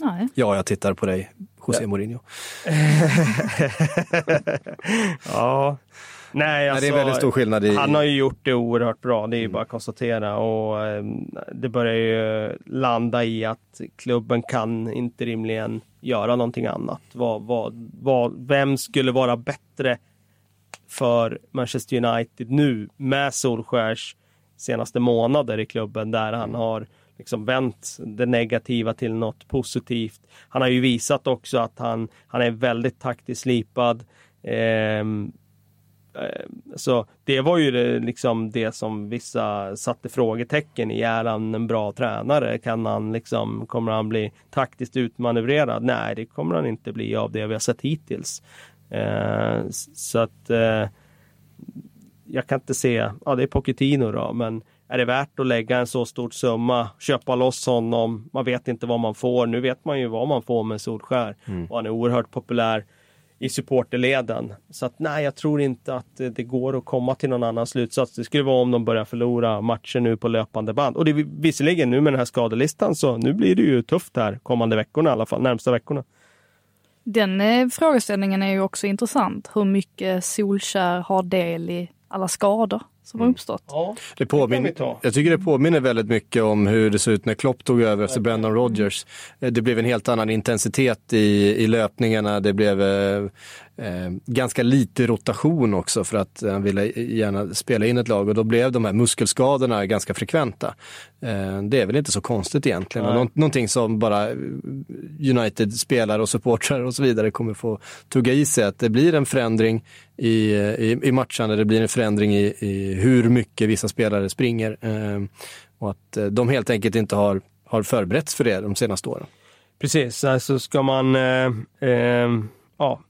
Nej. Ja, jag tittar på dig, José Mourinho. ja. Nej, alltså, det är väldigt stor skillnad i... Han har ju gjort det oerhört bra, det är ju mm. bara att konstatera. Och eh, det börjar ju landa i att klubben kan inte rimligen göra någonting annat. Vad, vad, vad, vem skulle vara bättre för Manchester United nu med Solskärs senaste månader i klubben där han har liksom vänt det negativa till något positivt. Han har ju visat också att han, han är väldigt taktiskt slipad. Ehm, eh, så det var ju det, liksom det som vissa satte frågetecken i. Är han en bra tränare? Kan han liksom, kommer han bli taktiskt utmanövrerad? Nej, det kommer han inte bli av det vi har sett hittills. Eh, så att eh, jag kan inte se, ja det är Pochettino då, men är det värt att lägga en så stor summa, köpa loss honom? Man vet inte vad man får. Nu vet man ju vad man får med Solskär mm. och han är oerhört populär i supporterleden. Så att nej, jag tror inte att det går att komma till någon annan slutsats. Det skulle vara om de börjar förlora matcher nu på löpande band. Och det är visserligen nu med den här skadelistan så nu blir det ju tufft här kommande veckorna i alla fall, närmsta veckorna. Den eh, frågeställningen är ju också intressant. Hur mycket Solskär har del i alla skador? Som har mm. uppstått. Ja, det påminner, jag tycker det påminner väldigt mycket om hur det såg ut när Klopp tog över efter Brendan Rodgers. Eh, det blev en helt annan intensitet i, i löpningarna. Det blev eh, ganska lite rotation också för att han ville gärna spela in ett lag och då blev de här muskelskadorna ganska frekventa. Eh, det är väl inte så konstigt egentligen. Och någonting som bara United-spelare och supportrar och så vidare kommer få tugga i sig att det blir en förändring i, i, i matchandet, det blir en förändring i, i hur mycket vissa spelare springer. Eh, och att eh, de helt enkelt inte har, har förberetts för det de senaste åren. Precis, alltså ska man eh, eh, ja,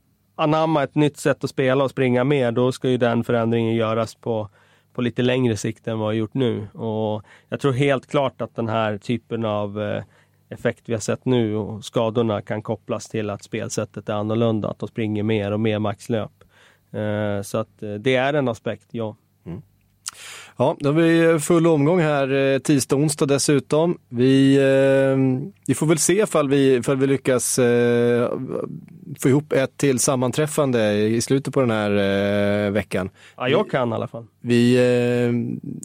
anamma ett nytt sätt att spela och springa mer, då ska ju den förändringen göras på, på lite längre sikt än vad vi har gjort nu. Och jag tror helt klart att den här typen av eh, effekt vi har sett nu och skadorna kan kopplas till att spelsättet är annorlunda, att de springer mer och mer maxlöp. Eh, så att eh, det är en aspekt, ja. Ja, då har vi full omgång här eh, tisdag och onsdag dessutom. Vi, vi får väl se ifall vi, ifall vi lyckas få ihop ett till sammanträffande i slutet på den här veckan. Ja, jag kan i alla fall. Vi,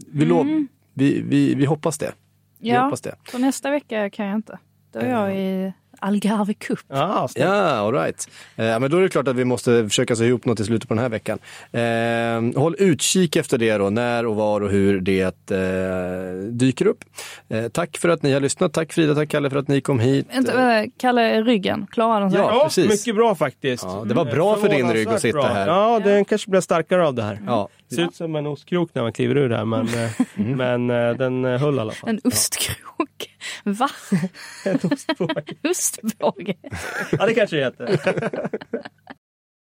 vi, mm. vi, vi, vi hoppas det. Vi ja, hoppas det. på nästa vecka kan jag inte. Då är jag i Algarve Cup. Ah, ja, all right. Eh, men då är det klart att vi måste försöka se ihop något i slutet på den här veckan. Eh, håll utkik efter det då, när och var och hur det eh, dyker upp. Eh, tack för att ni har lyssnat. Tack Frida, tack Kalle för att ni kom hit. Vänta, Kalle, ryggen, klarar den sig? Ja, precis. mycket bra faktiskt. Ja, det var bra för din rygg att sitta bra. här. Ja, den kanske blir starkare av det här. Ja. Det ser ut som en ostkrok när man kliver ur här, men, eh, mm. men eh, den höll i alla fall. En ostkrok? Va? en ostbåge. ostbåge. ja, det kanske det heter.